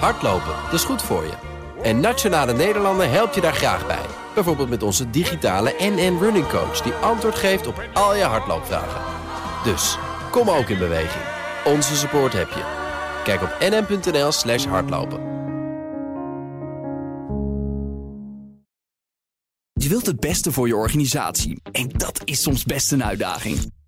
Hardlopen, dat is goed voor je. En Nationale Nederlanden helpt je daar graag bij. Bijvoorbeeld met onze digitale NN Running Coach... die antwoord geeft op al je hardloopvragen. Dus, kom ook in beweging. Onze support heb je. Kijk op nn.nl slash hardlopen. Je wilt het beste voor je organisatie. En dat is soms best een uitdaging.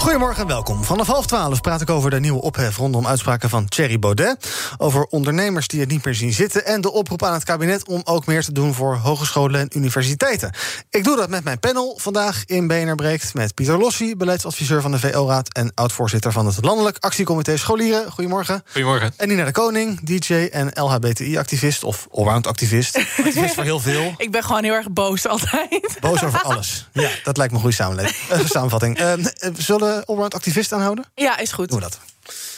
Goedemorgen en welkom. Vanaf half twaalf praat ik over de nieuwe ophef rondom uitspraken van Thierry Baudet. Over ondernemers die het niet meer zien zitten. En de oproep aan het kabinet om ook meer te doen voor hogescholen en universiteiten. Ik doe dat met mijn panel vandaag in BNR Breekt. Met Pieter Lossi, beleidsadviseur van de VO-raad. En oud-voorzitter van het Landelijk Actiecomité Scholieren. Goedemorgen. Goedemorgen. En Nina de Koning, DJ en LHBTI-activist. Of allround activist. Activist voor heel veel. Ik ben gewoon heel erg boos altijd. Boos over alles. Ja, dat lijkt me een goede samenleving. Uh, samenvatting. Uh, zullen we allround activist aanhouden? Ja, is goed. Doen we dat.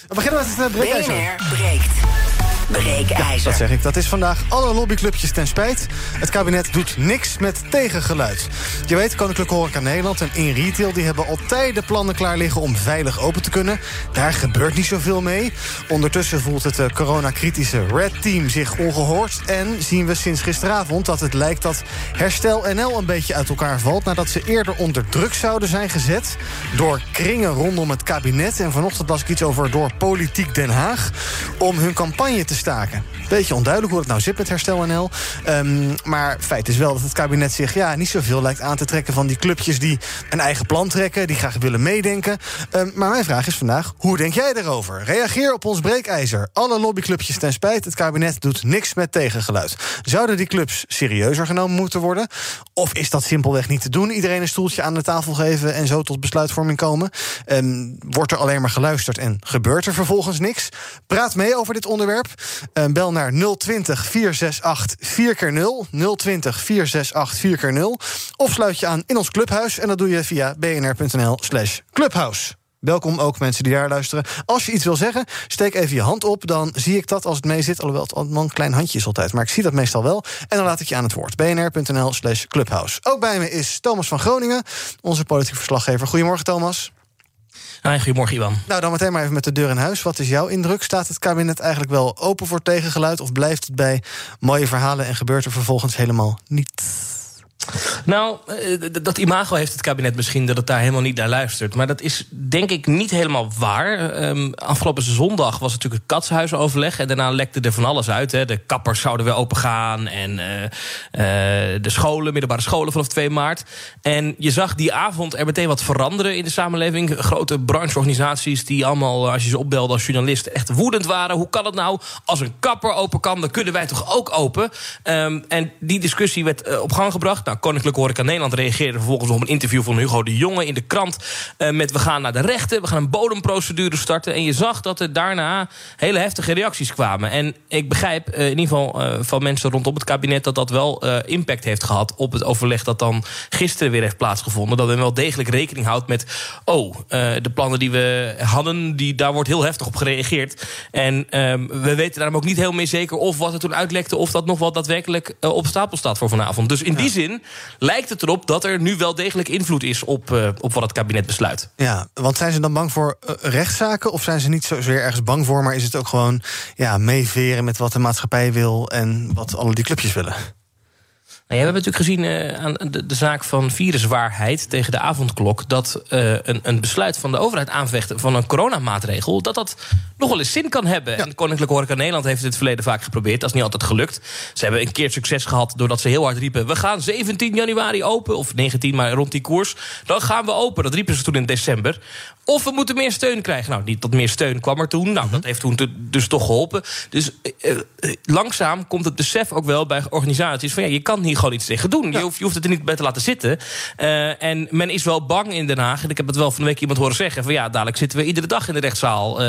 We beginnen met het uh, breekijzer. BNR breekt. Breekijzer. Dat zeg ik. Dat is vandaag alle lobbyclubjes ten spijt. Het kabinet doet niks met tegengeluid. Je weet, Koninklijke Horeca Nederland en In Retail... die hebben al tijden plannen klaar liggen om veilig open te kunnen. Daar gebeurt niet zoveel mee. Ondertussen voelt het uh, coronakritische Red Team zich ongehoord. En zien we sinds gisteravond dat het lijkt dat Herstel NL een beetje uit elkaar valt... nadat ze eerder onder druk zouden zijn gezet... door kringen rondom het kabinet. En vanochtend las ik iets over door Politiek Den Haag... om hun campagne te staken. Beetje onduidelijk hoe het nou zit met Herstel NL. Um, maar feit is wel dat het kabinet zich ja, niet zoveel lijkt aan te trekken... van die clubjes die een eigen plan trekken, die graag willen meedenken. Um, maar mijn vraag is vandaag, hoe denk jij erover? Reageer op ons breekijzer. Alle lobbyclubjes ten spijt, het kabinet doet niks met tegengeluid. Zouden die clubs serieuzer genomen moeten worden? Of is dat simpelweg niet te doen? Iedereen een stoeltje aan de tafel geven en zo tot besluitvorming komen? Um, wordt er alleen maar geluisterd en gebeurt er vervolgens niks? Praat mee over dit onderwerp. Uh, bel naar 020 468 4x0. 020 468 4x0. Of sluit je aan in ons clubhuis. En dat doe je via bnr.nl slash clubhouse. Welkom ook mensen die daar luisteren. Als je iets wil zeggen, steek even je hand op. Dan zie ik dat als het mee zit. Alhoewel het een klein handje is altijd. Maar ik zie dat meestal wel. En dan laat ik je aan het woord. bnr.nl slash clubhouse. Ook bij me is Thomas van Groningen. Onze politiek verslaggever. Goedemorgen Thomas. Goedemorgen, Iwan. Nou, dan meteen maar even met de deur in huis. Wat is jouw indruk? Staat het kabinet eigenlijk wel open voor tegengeluid? Of blijft het bij mooie verhalen en gebeurt er vervolgens helemaal niet? Nou, dat imago heeft het kabinet misschien dat het daar helemaal niet naar luistert. Maar dat is denk ik niet helemaal waar. Um, afgelopen zondag was natuurlijk het katshuisoverleg. En daarna lekte er van alles uit. Hè. De kappers zouden weer open gaan. En uh, uh, de scholen, middelbare scholen vanaf 2 maart. En je zag die avond er meteen wat veranderen in de samenleving. Grote brancheorganisaties die allemaal, als je ze opbelde als journalist, echt woedend waren. Hoe kan het nou? Als een kapper open kan, dan kunnen wij toch ook open? Um, en die discussie werd op gang gebracht. Nou, Koninklijke Horeca Nederland reageerde vervolgens op een interview van Hugo de Jonge in de krant. Uh, met we gaan naar de rechten, we gaan een bodemprocedure starten. En je zag dat er daarna hele heftige reacties kwamen. En ik begrijp uh, in ieder geval uh, van mensen rondom het kabinet dat dat wel impact heeft gehad op het overleg dat dan gisteren weer heeft plaatsgevonden. Dat men wel degelijk rekening houdt met, oh, de plannen die we hadden, die, daar wordt heel heftig op gereageerd. En ehm, we weten daarom ook niet heel meer zeker of wat er toen uitlekte, of dat nog wel daadwerkelijk op stapel staat voor vanavond. Dus in die zin lijkt het erop dat er nu wel degelijk invloed is op, uh, op wat het kabinet besluit. Ja, want zijn ze dan bang voor uh, rechtszaken? Of zijn ze niet zozeer ergens bang voor, maar is het ook gewoon ja, meeveren met wat de maatschappij wil en wat alle die clubjes willen? Nou, we hebben natuurlijk gezien uh, aan de, de, zaak van viruswaarheid tegen de avondklok... dat uh, een, een, besluit van de overheid aanvechten van een coronamaatregel... dat dat nog wel eens zin kan hebben. Ja. En Koninklijke Horeca Nederland heeft het in het verleden vaak geprobeerd. Dat is niet altijd gelukt. Ze hebben een keer succes gehad doordat ze heel hard riepen... we gaan 17 januari open, of 19, maar rond die koers. Dan gaan we open. Dat riepen ze toen in december. Of we moeten meer steun krijgen. Nou, niet tot meer steun kwam er toen. Nou, dat heeft toen te, dus toch geholpen. Dus uh, langzaam komt het besef ook wel bij organisaties... van ja, je kan hier gewoon iets tegen doen. Ja. Je, hoeft, je hoeft het er niet bij te laten zitten. Uh, en men is wel bang in Den Haag. En ik heb het wel van de week iemand horen zeggen... van ja, dadelijk zitten we iedere dag in de rechtszaal. Uh,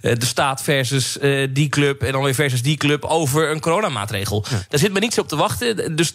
de staat versus die club en dan weer versus die club... over een coronamaatregel. Ja. Daar zit men niet zo op te wachten. Dus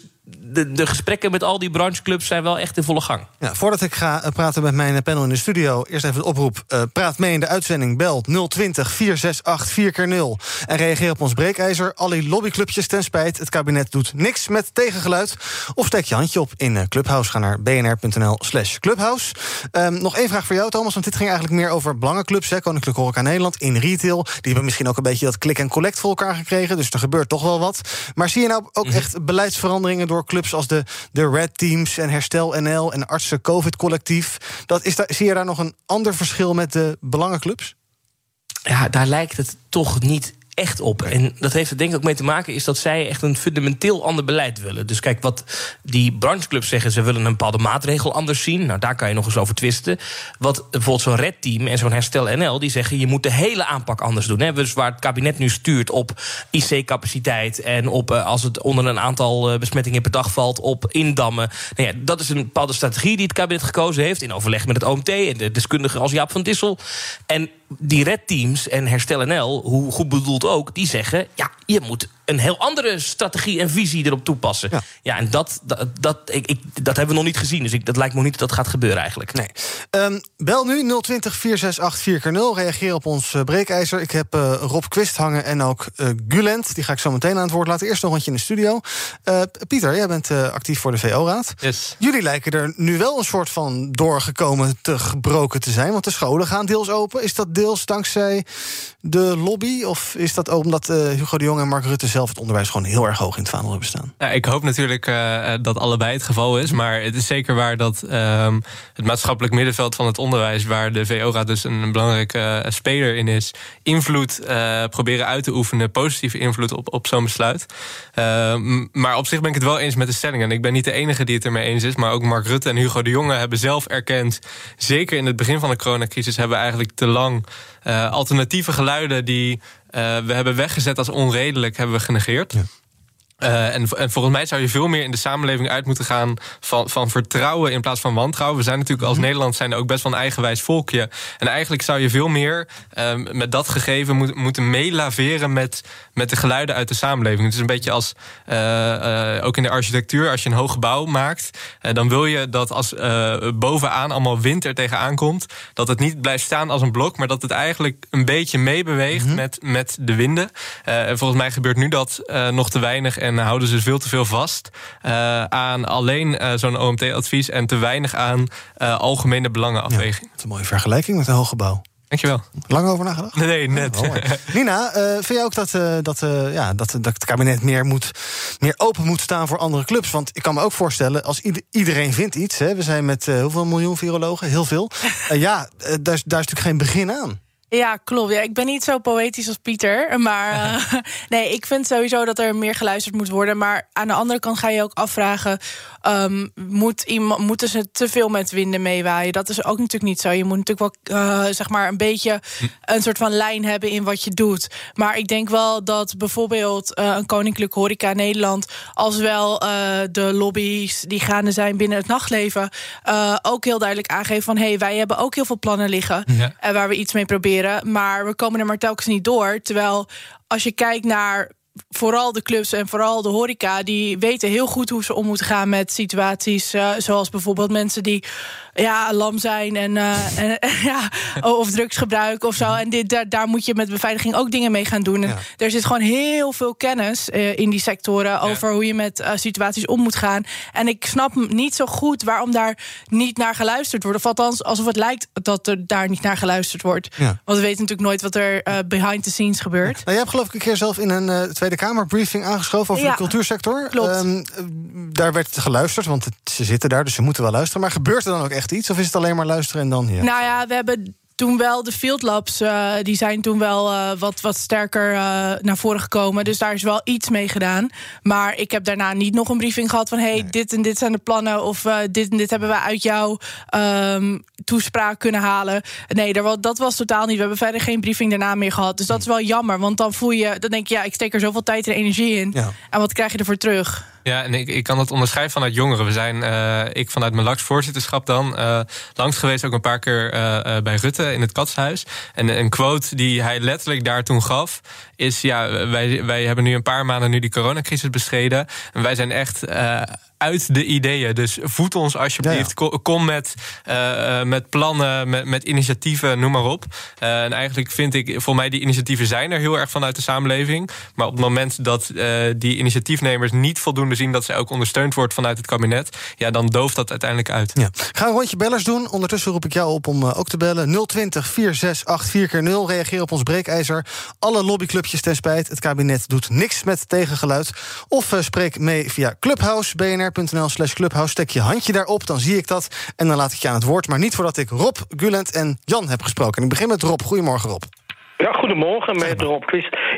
de, de gesprekken met al die brancheclubs zijn wel echt in volle gang. Ja, voordat ik ga eh, praten met mijn panel in de studio, eerst even de oproep. Uh, praat mee in de uitzending. Bel 020 468 4x0 en reageer op ons breekijzer. Alle lobbyclubjes ten spijt. Het kabinet doet niks met tegengeluid. Of steek je handje op in Clubhouse. Ga naar bnr.nl/slash Clubhouse. Um, nog één vraag voor jou, Thomas, want dit ging eigenlijk meer over belangenclubs. Hè, Koninklijke Horeca Nederland in retail. Die hebben misschien ook een beetje dat klik en collect voor elkaar gekregen. Dus er gebeurt toch wel wat. Maar zie je nou ook mhm. echt beleidsveranderingen door clubs als de, de Red Teams en Herstel NL en Artsen COVID Collectief? Dat is daar, zie je daar nog een ander verschil met de belangenclubs? Ja, daar lijkt het toch niet echt op. En dat heeft er denk ik ook mee te maken... is dat zij echt een fundamenteel ander beleid willen. Dus kijk, wat die brancheclubs zeggen... ze willen een bepaalde maatregel anders zien. Nou, daar kan je nog eens over twisten. Wat bijvoorbeeld zo'n Red Team en zo'n Herstel NL... die zeggen, je moet de hele aanpak anders doen. Hè? Dus waar het kabinet nu stuurt op IC-capaciteit... en op uh, als het onder een aantal uh, besmettingen per dag valt... op indammen. Nou ja, dat is een bepaalde strategie die het kabinet gekozen heeft... in overleg met het OMT en de deskundigen als Jaap van Dissel. En die Red Teams en Herstel NL, hoe goed bedoeld ook, die zeggen: ja, je moet een heel andere strategie en visie erop toepassen. Ja, en dat, dat, dat, ik, ik, dat hebben we nog niet gezien. Dus ik, dat lijkt me niet dat dat gaat gebeuren eigenlijk. Nee. Um, bel nu 020 468 4x0. Reageer op ons uh, breekijzer. Ik heb uh, Rob Quist hangen en ook uh, Gulent. Die ga ik zo meteen aan het woord laten. Eerst nog een rondje in de studio. Pieter, jij bent actief voor de VO-raad. Yes. Jullie lijken er nu wel een soort van doorgekomen te gebroken te zijn. Want de scholen gaan deels open. Is dat deels dankzij de lobby? Of is dat ook omdat Hugo de Jong en Mark Rutte zelf het onderwijs gewoon heel erg hoog in het vaandel hebben staan. Ja, ik hoop natuurlijk uh, dat allebei het geval is. Maar het is zeker waar dat uh, het maatschappelijk middenveld van het onderwijs, waar de VO-raad dus een belangrijke uh, speler in is, invloed proberen uit te oefenen, positieve invloed op, op zo'n besluit. maar op zich ben ik het wel eens met de stelling. En ik ben niet de enige die het ermee eens is. Maar ook Mark Rutte en Hugo de Jonge hebben zelf erkend, zeker in het begin van de coronacrisis, hebben we eigenlijk te lang alternatieve geluiden die uh, we hebben weggezet als onredelijk, hebben we genegeerd. Uh, en, en, volgens mij zou je veel meer in de samenleving uit moeten gaan van, van vertrouwen in plaats van wantrouwen. We zijn natuurlijk als mhm. Nederland zijn ook best wel een eigenwijs volkje. En eigenlijk zou je veel meer uh, met dat gegeven moet, moeten meelaveren met, met de geluiden uit de samenleving. Het is een beetje als uh, ook in de architectuur, als je een hoog gebouw maakt, dan wil je dat als bovenaan allemaal wind er tegenaan komt, dat het niet blijft staan als een blok, maar dat het eigenlijk een beetje meebeweegt mm met, met de winden. en volgens mij gebeurt nu dat nog te weinig en houden ze veel te veel vast uh, aan alleen uh, zo'n OMT-advies en te weinig aan algemene belangenafweging. dat is een mooie vergelijking met een hoog gebouw. Dankjewel. Lang over nagedacht? Nee, net. Oh, Nina, uh, vind jij ook dat, uh, dat, uh, ja, dat, dat het kabinet meer, moet, meer open moet staan voor andere clubs? Want ik kan me ook voorstellen, als iedereen vindt iets... Hè, we zijn met hoeveel miljoen virologen? Heel veel. ja, daar, daar is natuurlijk geen begin aan. Ja, klopt. Ja, ik ben niet zo poëtisch als Pieter. Maar uh, nee, ik vind sowieso dat er meer geluisterd moet worden. Maar aan de andere kant ga je ook afvragen... Um, moet iemand, moeten ze te veel met winden meewaaien? Dat is ook natuurlijk niet zo. Je moet natuurlijk wel uh, zeg maar een beetje hm. een soort van lijn hebben in wat je doet. Maar ik denk wel dat bijvoorbeeld uh, een Koninklijke Horeca Nederland... als wel de lobby's die gaande zijn binnen het nachtleven... ook heel duidelijk aangeven van... hé, hey, wij hebben ook heel veel plannen liggen... Ja. waar we iets mee proberen maar we komen er maar telkens niet door. Terwijl als je kijkt naar vooral de clubs en vooral de horeca... die weten heel goed hoe ze om moeten gaan met situaties... Uh, zoals bijvoorbeeld mensen die ja, lam zijn en, uh, en ja, of drugs gebruiken of zo. En dit, daar, daar moet je met beveiliging ook dingen mee gaan doen. En Er zit gewoon heel veel kennis uh, in die sectoren... over hoe je met situaties om moet gaan. En ik snap niet zo goed waarom daar niet naar geluisterd wordt. Of althans, alsof het lijkt dat er daar niet naar geluisterd wordt. Want we weten natuurlijk nooit wat er behind the scenes gebeurt. Nou, jij hebt geloof ik een keer zelf in een Tweede Kamerbriefing aangeschoven over de cultuursector. Klopt. Um, daar werd geluisterd, want ze zitten daar, dus ze moeten wel luisteren. Maar gebeurt er dan ook echt iets? Of is het alleen maar luisteren en dan hier? Nou ja, we hebben toen wel de field labs, uh, die zijn toen wel uh, wat, wat sterker uh, naar voren gekomen. Dus daar is wel iets mee gedaan. Maar ik heb daarna niet nog een briefing gehad van... hey, nee. dit en dit zijn de plannen of dit en dit hebben we uit jouw um, toespraak kunnen halen. Nee, daar, dat was totaal niet. We hebben verder geen briefing daarna meer gehad. Dus dat is wel jammer, want dan voel je... dan denk je, ja, ik steek er zoveel tijd en energie in. Ja. En wat krijg je ervoor terug? Ja, en ik, ik kan dat onderscheiden vanuit jongeren. We zijn, uh, ik vanuit mijn LAX-voorzitterschap dan, uh, langs geweest ook een paar keer uh, bij Rutte in het Katshuis. En een quote die hij letterlijk daar toen gaf, is: ja, wij, wij hebben nu een paar maanden nu die coronacrisis bestreden. En wij zijn echt uit de ideeën. Dus voed ons alsjeblieft. Ko- Kom met, eh, eh, met plannen, met, met initiatieven, noem maar op. Eh, en eigenlijk vind ik, voor mij, die initiatieven zijn er heel erg vanuit de samenleving. Maar op het moment dat die initiatiefnemers niet voldoende zien dat zij ook ondersteund wordt vanuit het kabinet, ja, dan dooft dat uiteindelijk uit. Ja. Ga een rondje bellers doen. Ondertussen roep ik jou op om ook te bellen. 020 468 4x0. Reageer op ons breekijzer. Alle lobbyclubjes ten spijt. Het kabinet doet niks met tegengeluid. Of spreek mee via Clubhouse. bnr.nl slash Clubhouse. Stek je handje daarop, dan zie ik dat. En dan laat ik je aan het woord. Maar niet voordat ik Rob, Gulent en Jan heb gesproken. En ik begin met Rob. Goedemorgen, Rob. Ja, goedemorgen met Rob.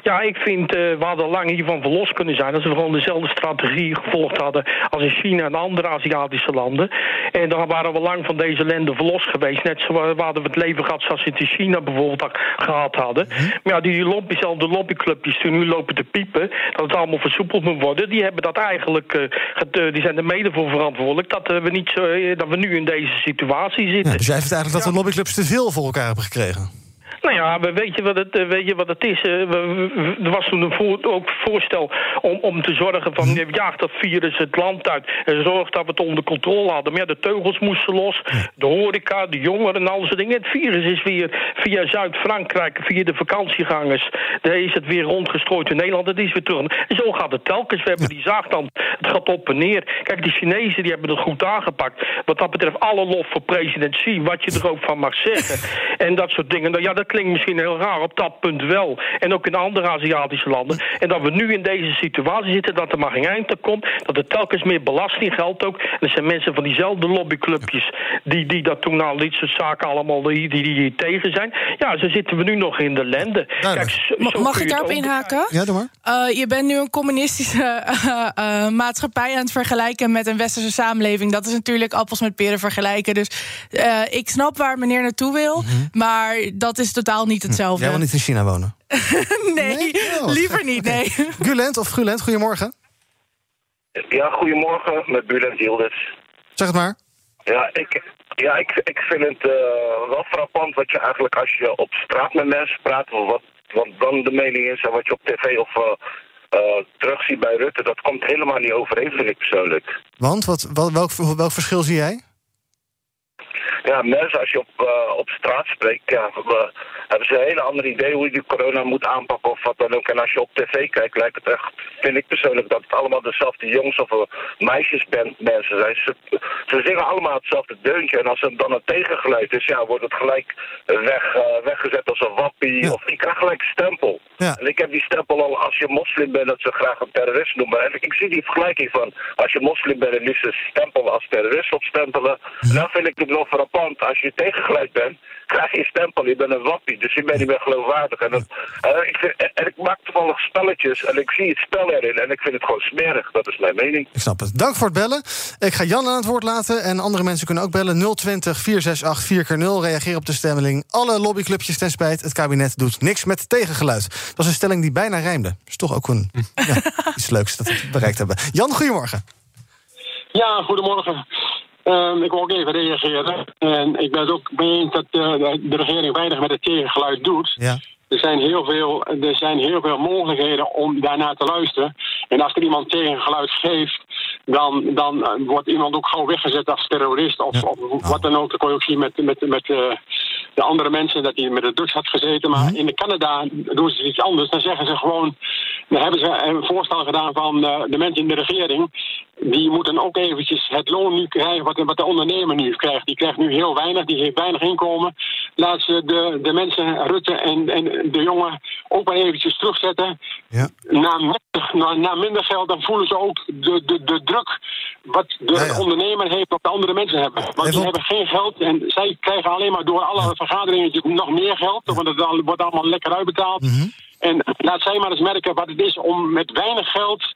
Ja, ik vind, eh, we hadden lang hiervan verlost kunnen zijn... als we gewoon dezelfde strategie gevolgd hadden... als in China en andere Aziatische landen. En dan waren we lang van deze landen verlost geweest. Net zo eh, hadden we het leven gehad zoals we het in China bijvoorbeeld ha- gehad hadden. Maar ja, die lobby, de lobbyclubjes die nu lopen te piepen... dat het allemaal versoepeld moet worden... die, hebben dat eigenlijk, eh, die zijn er mede voor verantwoordelijk... dat, we, niet zo, dat we nu in deze situatie zitten. Ja, dus jij vindt eigenlijk dat de lobbyclubs te veel voor elkaar hebben gekregen? Nou ja, we- weet je wat het, eh, weet je wat het is? eh, Er was toen een voor, ook voorstel om, om te zorgen van... je jaagt dat virus het land uit en zorg dat we het onder controle hadden. Maar ja, de teugels moesten los, de horeca, de jongeren en al soort dingen. Het virus is weer via Zuid-Frankrijk, via de vakantiegangers... daar is het weer rondgestrooid in Nederland, het is weer terug. En zo gaat het telkens. We hebben die zaagtand, het gaat op en neer. Kijk, de Chinezen die hebben het goed aangepakt. Wat dat betreft alle lof voor president Xi, wat je er ook van mag zeggen. en dat soort dingen. Nou ja, dat klinkt misschien heel raar, op dat punt wel. En ook in andere Aziatische landen. En dat we nu in deze situatie zitten, dat er maar geen eind aan komt. Dat er telkens meer belasting geldt ook. En er zijn mensen van diezelfde lobbyclubjes... die, die dat toen al dit soort zaken allemaal die, die, die hier tegen zijn. Ja, zo zitten we nu nog in de lende. Kijk, zo- Ma- zo Mag ik daarop inhaken? Ja, doe maar. Eh, je bent nu een communistische eh, eh, maatschappij aan het vergelijken met een westerse samenleving. Dat is natuurlijk appels met peren vergelijken. Dus eh, ik snap waar meneer naartoe wil, maar dat is totaal niet hetzelfde. Jij wil niet in China wonen. nee, Nee? Oh. liever niet, nee. Gulent of Gulent, goedemorgen. Ja, goedemorgen met Bulent Yildiz. Zeg het maar. Ja, ik, ja, ik, ik vind het eh, wel frappant wat je eigenlijk als je op straat met mensen praat, of wat, wat dan de mening is en wat je op tv of eh, eh, terugziet bij Rutte, dat komt helemaal niet overeen, vind ik persoonlijk. Want, wat, wat, welk, welk verschil zie jij? Ja, mensen, als je op, eh, op straat spreekt, ja, we- hebben ze een hele andere idee hoe je die corona moet aanpakken of wat dan ook. En als je op tv kijkt, lijkt het echt, vind ik persoonlijk, dat het allemaal dezelfde jongens of uh, meisjesband mensen zijn. Ze, ze zingen allemaal hetzelfde deuntje. En als er dan een tegengeluid is, ja, wordt het gelijk weg, eh, weggezet als een wappie. Ja. Of je krijgt gelijk een stempel. Ja. En ik heb die stempel al, als je moslim bent, dat ze graag een terrorist noemen. En ik zie die vergelijking van, als je moslim bent en liefst een stempel als terrorist opstempelen. Dan vind ik het wel frappant. Als je tegengeluid bent, krijg je een stempel. Je bent een wappie, dus je bent niet meer geloofwaardig. En, dat, ik vind, en ik maak toevallig spelletjes en ik zie het spel erin. En ik vind het gewoon smerig, dat is mijn mening. Ik snap het. Dank voor het bellen. Ik ga Jan aan het woord laten en andere mensen kunnen ook bellen. 020 468 4x0. Reageer op de stemming. Alle lobbyclubjes ten spijt. Het kabinet doet niks met tegengeluid. Dat was een stelling die bijna rijmde. Is toch ook een, ja, iets leuks dat we bereikt hebben. Jan, goedemorgen. Ja, goedemorgen. Ehm, ik wil ook even reageren. En ik ben het ook mee eens dat eh, de regering weinig met het tegengeluid doet. Ja. Er zijn, heel veel, er zijn heel veel mogelijkheden om daarnaar te luisteren. En als er iemand tegengeluid geeft, dan, dan eh, wordt iemand ook gauw weggezet als terrorist. Of, Ja. of wat dan ook. Dat kon je ook zien met, met, met eh, de andere mensen, dat hij met de drugs had gezeten. Maar in Canada doen ze iets anders. Dan zeggen ze gewoon. Dan hebben ze een voorstel gedaan van eh, de mensen in de regering. Die moeten ook eventjes het loon nu krijgen wat, wat de ondernemer nu krijgt. Die krijgt nu heel weinig, die heeft weinig inkomen. Laat ze de, de mensen, Rutte en, en de jongen, ook maar eventjes terugzetten. Ja. Na, minder- na, na minder geld, dan voelen ze ook de, de, de druk wat de Ja, ja. ondernemer heeft op de andere mensen hebben. Want Even die op- hebben geen geld en zij krijgen alleen maar door alle vergaderingen nog meer geld. Want het wordt allemaal lekker uitbetaald. Mhm. En laat zij maar eens merken wat het is om met weinig geld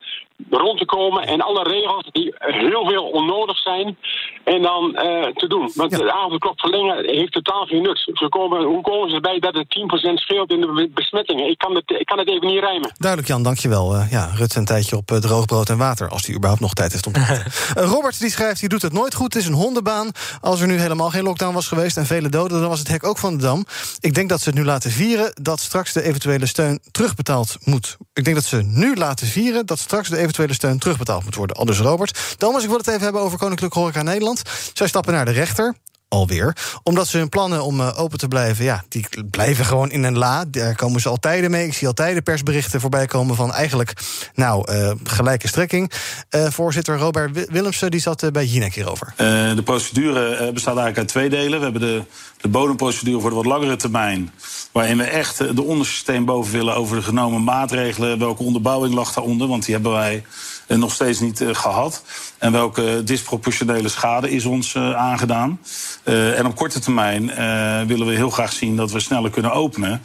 rond te komen. En alle regels die heel veel onnodig zijn. en dan eh, te doen. Want de avondklok verlengen heeft totaal geen nut. Ze komen, hoe komen ze erbij dat het 10% scheelt in de besmettingen? Ik kan het, ik kan het even niet rijmen. Duidelijk, Jan, dankjewel. Uh, ja, Rutte een tijdje op uh, droog brood en water... als hij überhaupt nog tijd heeft om te uh, Robert die schrijft, die doet het nooit goed. Het is een hondenbaan. Als er nu helemaal geen lockdown was geweest... en vele doden, dan was het hek ook van de Dam. Ik denk dat ze het nu laten vieren... dat straks de eventuele steun terugbetaald moet. Ik denk dat ze nu laten vieren... dat straks de eventuele steun terugbetaald moet worden. Aldus Robert. Thomas, ik wil het even hebben over Koninklijke Horeca Nederland. Zij stappen naar de rechter alweer. Omdat ze hun plannen om uh, open te blijven, ja, die blijven gewoon in een la. Daar komen ze altijd mee. Ik zie altijd persberichten voorbij komen van eigenlijk, nou, uh, gelijke strekking. Uh, voorzitter Robert Willemsen, die zat bij Jinek hierover. de procedure bestaat eigenlijk uit twee delen. We hebben de, de bodemprocedure voor de wat langere termijn. Waarin we echt de onderste steen boven willen over de genomen maatregelen. Welke onderbouwing lag daaronder? Want die hebben wij nog steeds niet gehad. En welke disproportionele schade is ons aangedaan. Uh, en op korte termijn uh, willen we heel graag zien dat we sneller kunnen openen.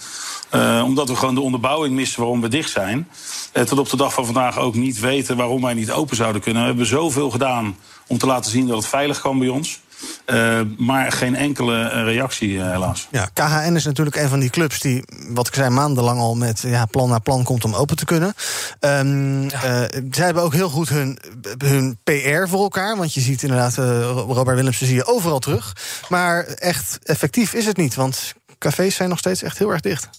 Uh, omdat we gewoon de onderbouwing missen waarom we dicht zijn. tot op de dag van vandaag ook niet weten waarom wij niet open zouden kunnen. We hebben zoveel gedaan om te laten zien dat het veilig kan bij ons. Uh, maar geen enkele reactie, uh, helaas. Ja, KHN is natuurlijk een van die clubs die, wat ik zei, maandenlang al met ja, plan na plan komt om open te kunnen. Um, ja. uh, zij hebben ook heel goed hun, hun PR voor elkaar. Want je ziet inderdaad, Robert Willemsen zie je overal terug. Maar echt effectief is het niet, want cafés zijn nog steeds echt heel erg dicht.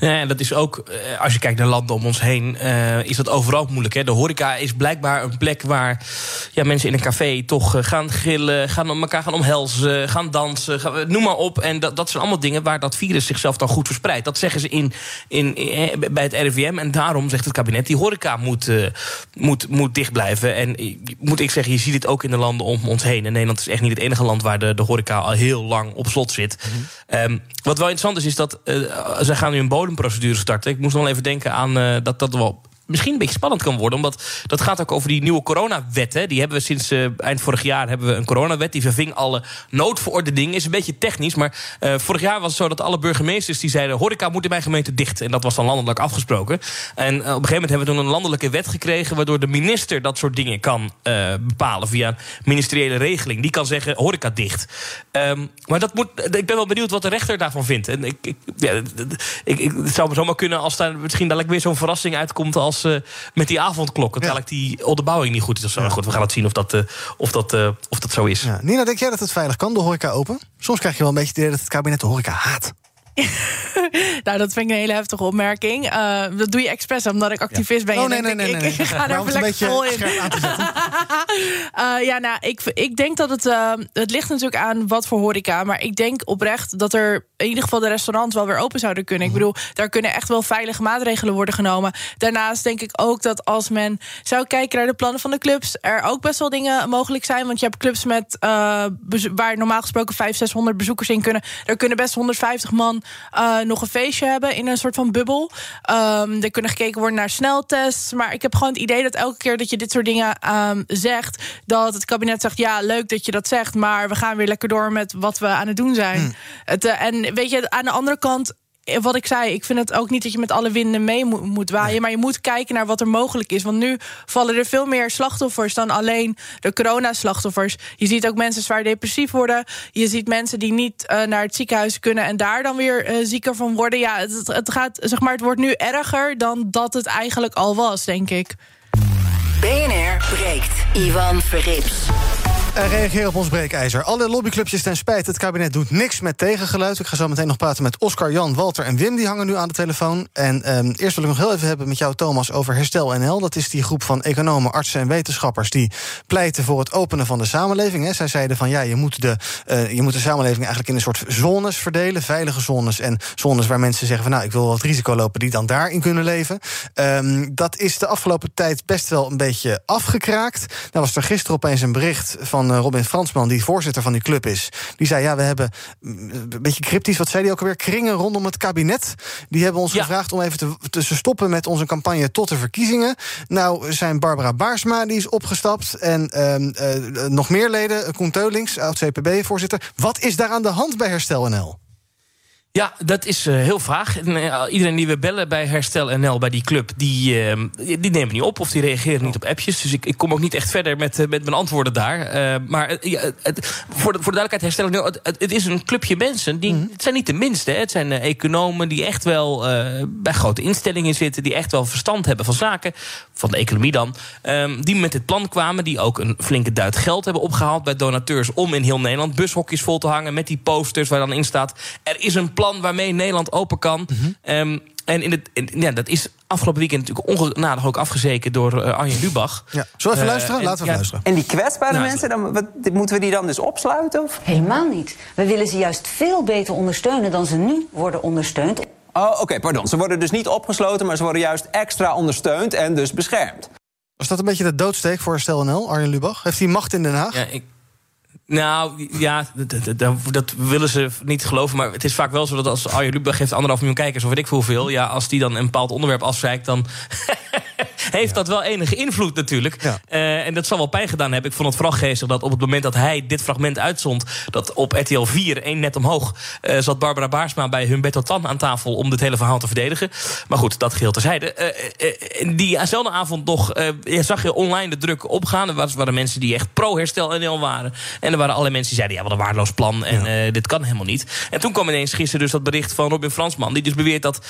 Ja, dat is ook, eh, als je kijkt naar landen om ons heen, uh, is dat overal moeilijk. Hè? De horeca is blijkbaar een plek waar ja, mensen in een café toch uh, gaan grillen, gaan elkaar gaan omhelzen, gaan dansen, gaan, noem maar op. En dat, dat zijn allemaal dingen waar dat virus zichzelf dan goed verspreidt. Dat zeggen ze in, in, in bij het RIVM. En daarom zegt het kabinet, die horeca moet, moet, moet dicht blijven. En moet ik zeggen, je ziet het ook in de landen om ons heen. En Nederland is echt niet het enige land waar de, de horeca al heel lang op slot zit. Mm um, wat wel interessant is, is dat ze gaan nu een bodemprocedure starten. Ik moest nog even denken aan uh, dat dat wel misschien een beetje spannend kan worden. Omdat dat gaat ook over die nieuwe coronawet. Hè. Die hebben we sinds uh, eind vorig jaar hebben we een coronawet. Die verving alle noodverordeningen. Is een beetje technisch. Maar uh, vorig jaar was het zo dat alle burgemeesters die zeiden... horeca moet in mijn gemeente dicht. En dat was dan landelijk afgesproken. En op een gegeven moment hebben we toen een landelijke wet gekregen... waardoor de minister dat soort dingen kan bepalen via een ministeriële regeling. Die kan zeggen horeca dicht. Um, maar dat moet, ik ben wel benieuwd wat de rechter daarvan vindt. En ik, ik, ja, ik, ik, het zou zomaar kunnen als daar misschien dadelijk weer zo'n verrassing uitkomt... als uh, met die avondklok. Terwijl ja. die onderbouwing niet goed is. Dus, ja. goed, we gaan het zien of dat, uh, of dat, uh, of dat zo is. Ja. Nina, denk jij dat het veilig kan, de horeca open? Soms krijg je wel een beetje het idee dat het kabinet de horeca haat. nou, dat vind ik een hele heftige opmerking. Uh, dat doe je expres omdat ik activist ben. Oh, nee, nee, nee, nee, Ik, ga daar even lekker vol in. uh, ja, nou, ik, ik denk dat het... Uh, het ligt natuurlijk aan wat voor horeca. Maar ik denk oprecht dat er in ieder geval de restaurants wel weer open zouden kunnen. Ik bedoel, daar kunnen echt wel veilige maatregelen worden genomen. Daarnaast denk ik ook dat als men zou kijken naar de plannen van de clubs... er ook best wel dingen mogelijk zijn. Want je hebt clubs met waar normaal gesproken 500, 600 bezoekers in kunnen. Daar kunnen best 150 man uh, nog een feestje hebben in een soort van bubbel. Um, er kunnen gekeken worden naar sneltests. Maar ik heb gewoon het idee dat elke keer dat je dit soort dingen um, zegt, dat het kabinet zegt: ja, leuk dat je dat zegt, maar we gaan weer lekker door met wat we aan het doen zijn. Hmm. Het, uh, en weet je, aan de andere kant wat ik zei, ik vind het ook niet dat je met alle winden mee moet waaien. Nee. Maar je moet kijken naar wat er mogelijk is. Want nu vallen er veel meer slachtoffers dan alleen de coronaslachtoffers. Je ziet ook mensen zwaar depressief worden. Je ziet mensen die niet uh, naar het ziekenhuis kunnen en daar dan weer uh, zieker van worden. Ja, het, het, gaat, zeg maar, het wordt nu erger dan dat het eigenlijk al was, denk ik. BNR breekt. Ivan Verrips. En reageer op ons breekijzer. Alle lobbyclubjes ten spijt. Het kabinet doet niks met tegengeluid. Ik ga zo meteen nog praten met Oscar, Jan, Walter en Wim. Die hangen nu aan de telefoon. En um, eerst wil ik nog heel even hebben met jou, Thomas, over Herstel NL. Dat is die groep van economen, artsen en wetenschappers... die pleiten voor het openen van de samenleving. Hè. Zij zeiden van ja, je moet, de, uh, je moet de samenleving eigenlijk in een soort zones verdelen. Veilige zones en zones waar mensen zeggen van nou, ik wil wat risico lopen... die dan daarin kunnen leven. Um, dat is de afgelopen tijd best wel een beetje afgekraakt. Nou was er gisteren opeens een bericht van van eh, Robin Fransman, die voorzitter van die club is. Die zei: Ja, we hebben mm, een beetje cryptisch, wat zei hij ook alweer? Kringen rondom het kabinet. Die hebben ons ja. gevraagd om even te, te, stoppen met onze campagne tot de verkiezingen. Nou zijn Barbara Baarsma, die is opgestapt. En uh, uh, nog meer leden, Koen Teulings, oud-CPB-voorzitter. Wat is daar aan de hand bij Herstel NL? Ja, dat is uh, heel vaag. En, uh, iedereen die we bellen bij Herstel NL, bij die club, die, uh, die nemen niet op of die reageren niet op appjes. Dus ik, ik kom ook niet echt verder met, met mijn antwoorden daar. maar het, voor, de, voor de duidelijkheid, Herstel NL, het, het, is een clubje mensen. Die, mm. Het zijn niet de minste. Hè. Het zijn economen die echt wel bij grote instellingen zitten. Die echt wel verstand hebben van zaken. Van de economie dan. Um, die met dit plan kwamen. Die ook een flinke duit geld hebben opgehaald bij donateurs. Om in heel Nederland bushokjes vol te hangen. Met die posters waar dan in staat. Er is een plan waarmee Nederland open kan. Mm en in het, in, ja, dat is afgelopen weekend natuurlijk ongenadig ook afgezeken door uh, Arjen Lubach. Ja. Zullen we even uh, luisteren? En, Laten we ja, luisteren. En die kwetsbare nou, mensen, dan, wat, moeten we die dan dus opsluiten? Of? Helemaal niet. We willen ze juist veel beter ondersteunen dan ze nu worden ondersteund. Oh, oké, okay, pardon. Ze worden dus niet opgesloten, maar ze worden juist extra ondersteund en dus beschermd. Was dat een beetje de doodsteek voor Stel NL, Arjen Lubach? Heeft hij macht in Den Haag? Ja, ik, nou, ja, dat, willen ze niet geloven. Maar het is vaak wel zo dat als Arjen Lubach heeft anderhalf miljoen kijkers... of weet ik hoeveel, ja, als die dan een bepaald onderwerp afzeikt... dan heeft dat wel enige invloed natuurlijk. Uh, en dat zal wel pijn gedaan hebben. Ik vond het vooral geestig dat op het moment dat hij dit fragment uitzond... dat op RTL 4, één net omhoog... Uh, zat Barbara Baarsma bij Humberto Tan aan tafel... om dit hele verhaal te verdedigen. Maar goed, dat geheel terzijde. Uh, diezelfde avond nog zag je online de druk opgaan. Er waren mensen die echt pro-herstel NL waren. En er waren allerlei mensen die zeiden... ja, wat een waardeloos plan en dit kan helemaal niet. En toen kwam ineens gisteren dus dat bericht van Robin Fransman... die dus beweert dat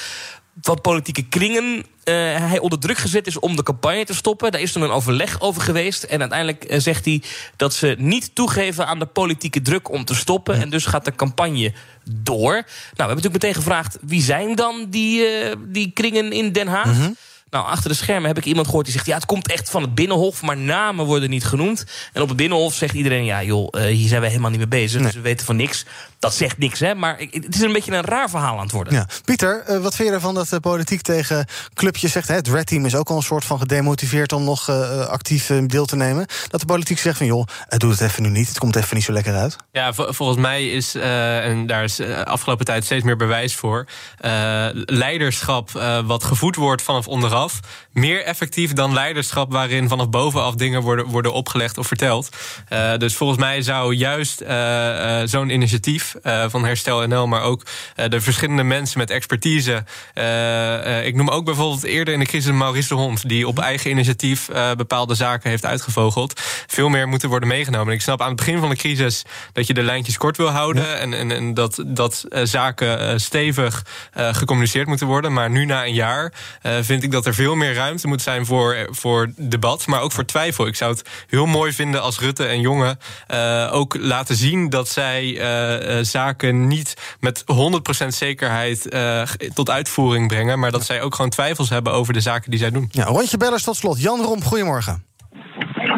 van politieke kringen uh, hij onder druk gezet is om de campagne te stoppen. Daar is toen een overleg over geweest. En uiteindelijk uh, zegt hij dat ze niet toegeven aan de politieke druk om te stoppen. En dus gaat de campagne door. Nou, we hebben natuurlijk meteen gevraagd... wie zijn dan die, uh, die kringen in Den Haag? Mm -hmm. Nou, achter de schermen heb ik iemand gehoord die zegt... ja, het komt echt van het Binnenhof, maar namen worden niet genoemd. En op het Binnenhof zegt iedereen... ja, joh, uh, hier zijn we helemaal niet mee bezig. Nee. Dus we weten van niks. Dat zegt niks, hè. Maar het is een beetje een raar verhaal aan het worden. Ja. Pieter, uh, wat vind je ervan dat de politiek tegen clubjes zegt... Hè, het Red Team is ook al een soort van gedemotiveerd... om nog uh, actief deel te nemen. Dat de politiek zegt van, joh, doe het even nu niet. Het komt even niet zo lekker uit. Ja, volgens mij is, en daar is afgelopen tijd steeds meer bewijs voor... leiderschap wat gevoed wordt vanaf onderaf meer effectief dan leiderschap waarin vanaf bovenaf dingen worden, worden opgelegd of verteld. Uh, dus volgens mij zou juist uh, uh, zo'n initiatief van Herstel NL, maar ook de verschillende mensen met expertise. ik noem ook bijvoorbeeld eerder in de crisis Maurice de Hond, die op eigen initiatief bepaalde zaken heeft uitgevogeld. Veel meer moeten worden meegenomen. Ik snap aan het begin van de crisis dat je de lijntjes kort wil houden ja. en, en, en, dat, dat zaken stevig gecommuniceerd moeten worden. Maar nu na een jaar vind ik dat er er veel meer ruimte moet zijn voor, voor debat, maar ook voor twijfel. Ik zou het heel mooi vinden als Rutte en Jonge uh, ook laten zien dat zij uh, zaken niet met 100% zekerheid uh, tot uitvoering brengen, maar dat zij ook gewoon twijfels hebben over de zaken die zij doen. Ja, rondje bellers tot slot. Jan Romp, goedemorgen.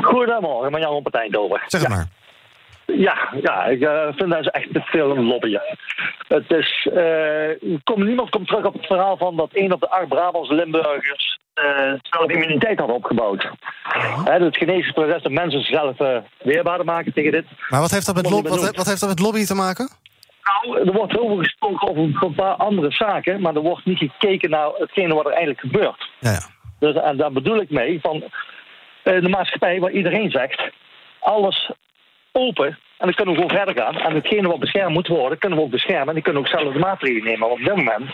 Goedemorgen, maar Jan Romp het Eindhoven. Zeg het ja. maar. Ja, ja ik uh, vind dat ze echt te veel een lobbyen. Het is, uh, kom, niemand komt terug op het verhaal van dat een op de acht Brabants Limburgers uh, zelf immuniteit had opgebouwd. He, het genezingsproces dat mensen zichzelf weerbaarder maken tegen dit. Maar wat heeft dat met, lo- wat, wat heeft dat met lobby te maken? Nou, er wordt heel veel gesproken over een paar andere zaken, maar er wordt niet gekeken naar hetgene wat er eigenlijk gebeurt. Ja, ja. Dus, en daar bedoel ik mee van de maatschappij waar iedereen zegt, alles open en dan kunnen we gewoon verder gaan. En hetgene wat beschermd moet worden, kunnen we ook beschermen. En die kunnen ook zelf de maatregelen nemen. Want op dit moment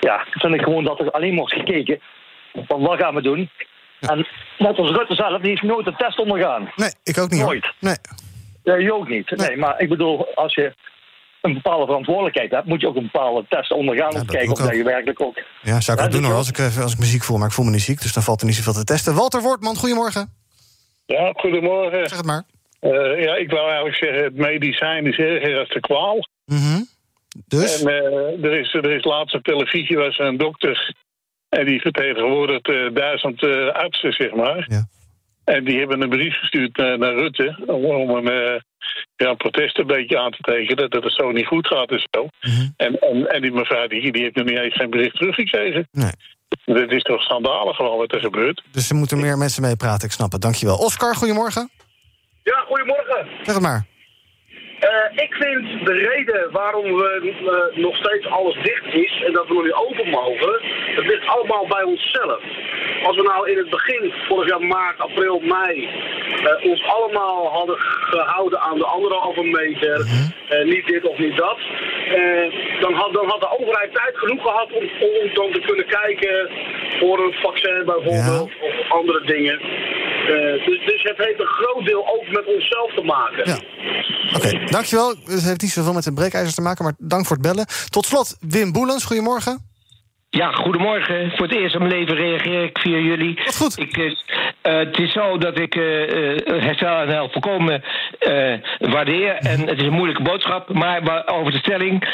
ja, vind ik gewoon dat er alleen wordt gekeken van wat gaan we doen. En net als Rutte zelf, die heeft nooit een test ondergaan. Nee, ik ook niet. Nooit. Nee. Ja, je ook niet. Nee. nee. maar ik bedoel, als je een bepaalde verantwoordelijkheid hebt, moet je ook een bepaalde test ondergaan ja, om te kijken of dat je werkelijk ook. Ja, zou ik dat doen hoor, als ik, als ik me ziek voel, maar ik voel me niet ziek, dus dan valt er niet zoveel te testen. Walter Wortman, goedemorgen. Ja, goedemorgen. Zeg het maar. Uh, ja, ik wou eigenlijk zeggen, het medicijn is erger als de kwaal. Mm -hmm. Dus? En uh, er, is, er is laatst op televisie was een dokter... en die vertegenwoordigt uh, duizend artsen, zeg maar. Ja. En die hebben een brief gestuurd naar, Rutte... om, om een ja, protest een beetje aan te tekenen... dat het zo niet goed gaat en zo. Mm -hmm. en, en, en die mevrouw die, die heeft nog niet eens zijn bericht teruggekregen. Nee. Dit is toch schandalig gewoon wat er gebeurt. Dus er moeten meer mensen mee praten, ik snap het. Dankjewel. Oscar, goedemorgen. Ja, goedemorgen. Zeg het maar. Uh, ik vind de reden waarom we uh, nog steeds alles dicht is en dat we nog niet open mogen, het ligt allemaal bij onszelf. Als we nou in het begin, vorig jaar maart, april, mei, uh, ons allemaal hadden gehouden aan de anderhalve meter, niet dit of niet dat, eh, dan, had, dan had de overheid tijd genoeg gehad om, om dan te kunnen kijken voor een vaccin bijvoorbeeld of andere dingen. Eh, dus, dus het heeft een groot deel ook met onszelf te maken. Ja. Oké, dankjewel. Het heeft niet zoveel met de breekijzers te maken, maar dank voor het bellen. Tot slot, Wim Boelens, goedemorgen. Ja, goedemorgen. Voor het eerst in mijn leven reageer ik via jullie. Wat goed. Ik, eh, eh, het is zo dat ik uh, herstel en help volkomen eh, waardeer. En het is een moeilijke boodschap. Maar over de stelling.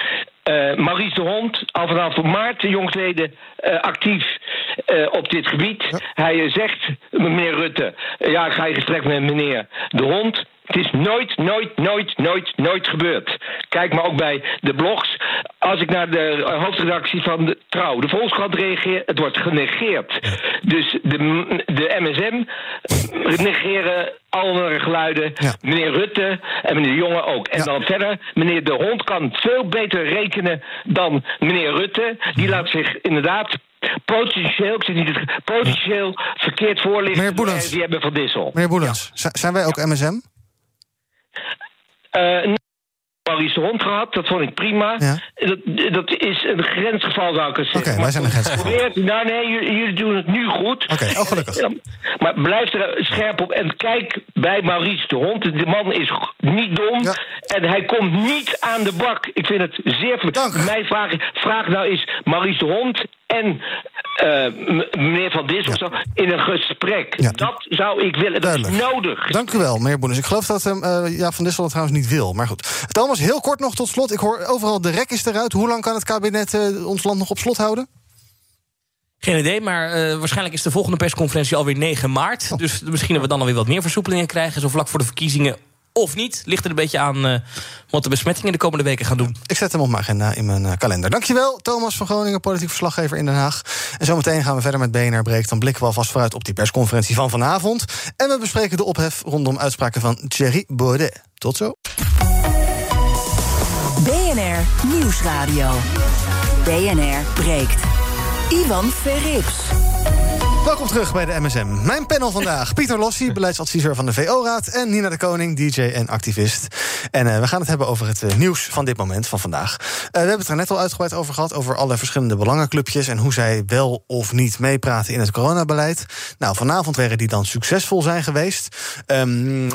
Eh Maurice de Hond, al vanaf maart jongsleden eh, actief eh, op dit gebied. Hij zegt, meneer Rutte, ja, ik ga in gesprek met meneer de Hond. Het is nooit, nooit, nooit, nooit, nooit gebeurd. Kijk maar ook bij de blogs. Als ik naar de hoofdredactie van de Trouw, de Volkskrant reageer, het wordt genegeerd. Dus de, de MSM negeren andere geluiden. Meneer Rutte en meneer Jonge ook. En dan verder, meneer De Hond kan veel beter rekenen dan meneer Rutte. Die laat zich inderdaad potentieel, ik zeg niet potentieel verkeerd voorlichten. Meneer Boelens. Die hebben van Dissel. Meneer Boelens, zi- zijn wij ook MSM? Eh Maurice de Hond gehad, dat vond ik prima. Dat, dat is een grensgeval, zou ik het zeggen. Oké, wij zijn een grensgeval. Probeer nou nee, jullie, jullie doen het nu goed. Oké, oh gelukkig. Maar blijf er scherp op en kijk bij Maurice de Hond. De man is niet dom en hij komt niet aan de bak. Ik vind het zeer... ver- Mijn vraag, vraag nou is Maurice de Hond en eh, meneer Van Dis of zo in een gesprek. Dat zou ik willen. Dat is nodig. Dank u wel, meneer Boelens. Ik geloof dat um, eh, ja, Van Dissel dat trouwens niet wil. Maar goed. Thomas, heel kort nog tot slot. Ik hoor overal de rek is eruit. Hoe lang kan het kabinet eh, ons land nog op slot houden? Geen idee, maar eh, waarschijnlijk is de volgende persconferentie alweer 9 maart. Dus misschien dat we dan alweer wat meer versoepelingen krijgen. Zo vlak voor de verkiezingen of niet. Ligt er een beetje aan eh, wat de besmettingen de komende weken gaan doen. Ik zet hem op mijn agenda in mijn eh, kalender. Dankjewel, Thomas van Groningen, politiek verslaggever in Den Haag. En zometeen gaan we verder met BNR Breek. Dan blikken we alvast vooruit op die persconferentie van vanavond. En we bespreken de ophef rondom uitspraken van Thierry Baudet. Tot zo. BNR Nieuwsradio. BNR breekt. Ivan Verrips. Welkom terug bij de MSM. Mijn panel vandaag. Pieter Lossi, beleidsadviseur van de VO-raad. En Nina de Koning, DJ en activist. En eh, we gaan het hebben over het eh, nieuws van dit moment, van vandaag. Eh, we hebben het er net al uitgebreid over gehad. Over alle verschillende belangenclubjes. En hoe zij wel of niet meepraten in het coronabeleid. Nou, vanavond werden die dan succesvol zijn geweest. Ehm,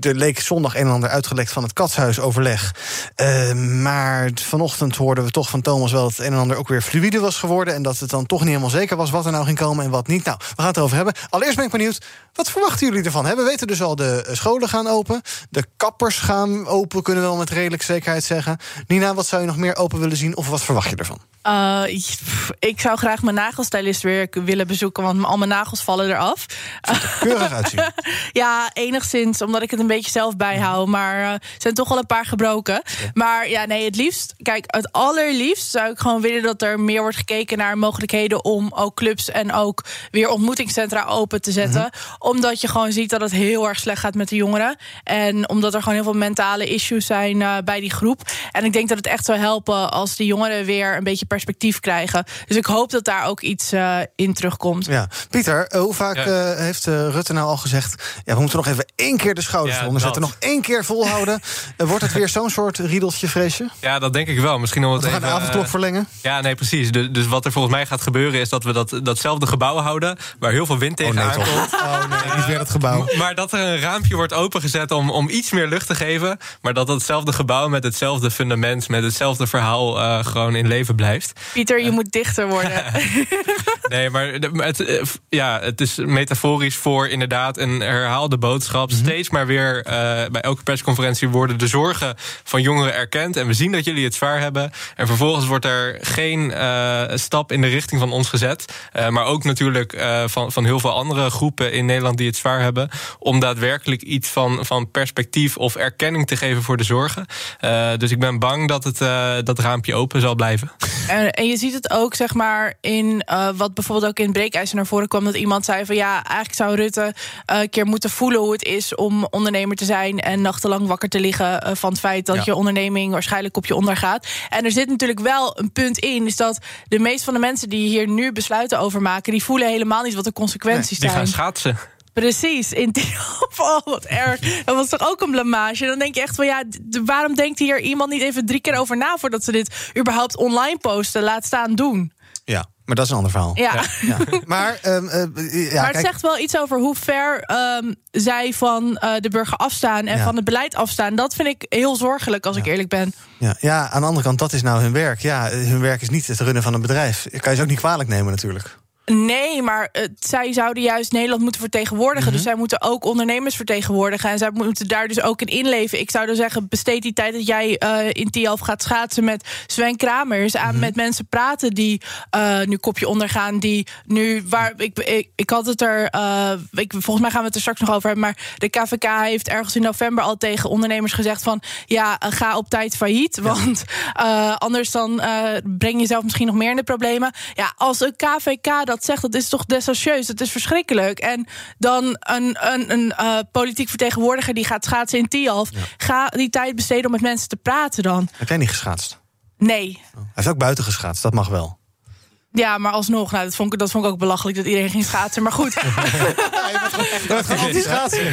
er leek zondag een en ander uitgelekt van het katshuisoverleg. Eh, maar vanochtend hoorden we toch van Thomas wel dat het een en ander ook weer fluïde was geworden. En dat het dan toch niet helemaal zeker was wat er nou ging komen en wat niet. Nou, we gaan het erover hebben. Allereerst ben ik benieuwd, wat verwachten jullie ervan? Hè? We weten dus al, de eh, scholen gaan open. De kappers gaan open, kunnen we wel met redelijk zekerheid zeggen. Nina, wat zou je nog meer open willen zien? Of wat verwacht je ervan? Eh, ik zou graag mijn nagelstylist weer willen bezoeken, want al mijn nagels vallen eraf. Keurig uitzien. ja, enigszins, omdat ik het een beetje zelf bijhoud. Maar eh, er zijn toch wel een paar gebroken. Maar ja, nee, het liefst, kijk, het allerliefst zou ik gewoon willen dat er meer wordt gekeken naar mogelijkheden om ook clubs en ook weer ontmoetingscentra open te zetten. Omdat je gewoon ziet dat het heel erg slecht gaat met de jongeren. En omdat er gewoon heel veel mentale issues zijn eh, bij die groep. En ik denk dat het echt zou helpen als de jongeren weer een beetje perspectief krijgen. Dus ik hoop dat daar ook iets eh, in terugkomt. Ja. Pieter, eh, hoe vaak Ja. eh, heeft eh, Rutte nou al gezegd... ja, we moeten nog even één keer de schouders Ja, zetten... nog één keer volhouden. Wordt het weer zo'n soort riedeltje, vrees je? Ja, dat denk ik wel. Misschien om het we gaan even, de avondklok verlengen. Ja, nee, precies. Dus, dus wat er volgens mij gaat gebeuren is dat we dat, datzelfde gebouw houden... waar heel veel wind tegen nee, toch? aankomt. Oh nee, niet weer dat gebouw. Maar dat er een raampje wordt opengezet om, om iets meer lucht te geven... maar dat datzelfde gebouw met hetzelfde fundament... met hetzelfde verhaal eh, gewoon in leven blijft. Pieter, je moet dichter worden. Nee, maar het, eh, ja, het is metaforisch voor inderdaad een herhaalde boodschap. Mhm. Steeds maar weer eh, bij elke persconferentie worden de zorgen van jongeren erkend. En we zien dat jullie het zwaar hebben. En vervolgens wordt er geen eh, stap in de richting van ons gezet. Eh, maar ook natuurlijk eh, van, van heel veel andere groepen in Nederland die het zwaar hebben. Om daadwerkelijk iets van, van perspectief of erkenning te geven voor de zorgen. Eh, dus ik ben bang dat het eh, dat raampje open zal blijven. En, en je ziet het ook, zeg maar, in eh, wat bijvoorbeeld ook in het breekijzer naar voren kwam. Dat iemand zei van ja, eigenlijk zou Rutte een keer moeten voelen hoe het is om ondernemer te zijn. En nachtenlang wakker te liggen van het feit dat Ja. je onderneming waarschijnlijk op je ondergaat. En er zit natuurlijk wel een punt in, is dat de meeste van de mensen die hier nu besluiten over maken, die voelen helemaal niet wat de consequenties Die zijn. gaan schaatsen. Precies, in die oh, wat erg. Dat was toch ook een blamage. Dan denk je echt van ja, waarom denkt hier iemand niet even drie keer over na voordat ze dit überhaupt online posten? Laat staan doen. Ja, maar dat is een ander verhaal. Ja. Maar, ehm, eh, ja, maar het kijk, zegt wel iets over hoe ver ehm, zij van eh, de burger afstaan en Ja. van het beleid afstaan. Dat vind ik heel zorgelijk, als ik eerlijk ben. ja, ja, aan de andere kant, dat is nou hun werk. Ja, hun werk is niet het runnen van een bedrijf. Dat kan je ze ook niet kwalijk nemen natuurlijk. Nee, maar eh, zij zouden juist Nederland moeten vertegenwoordigen. Mhm. Dus zij moeten ook ondernemers vertegenwoordigen. En zij moeten daar dus ook in inleven. Ik zou dan zeggen, besteed die tijd dat jij eh, in Tialf gaat schaatsen met Sven Kramers. Aan Mhm. met mensen praten die eh, nu kopje ondergaan. Die nu, waar ik, ik, ik had het er, ik, volgens mij gaan we het er straks nog over hebben. Maar de KVK heeft ergens in november al tegen ondernemers gezegd van... ja, ga op tijd failliet. Want anders dan breng je jezelf misschien nog meer in de problemen. Ja, als een KVK dat zegt, dat is toch desastreus. Dat is verschrikkelijk. En dan een, een, een eh, politiek vertegenwoordiger die gaat schaatsen in Tialf. Ga die tijd besteden om met mensen te praten dan. Heb jij niet geschaatst? Nee. Hij heeft ook buiten geschaatst, dat mag wel. Ja, maar alsnog, nou, dat, vond ik, dat vond ik ook belachelijk dat iedereen ging schaatsen. Maar goed, Dat gaat schaatsen.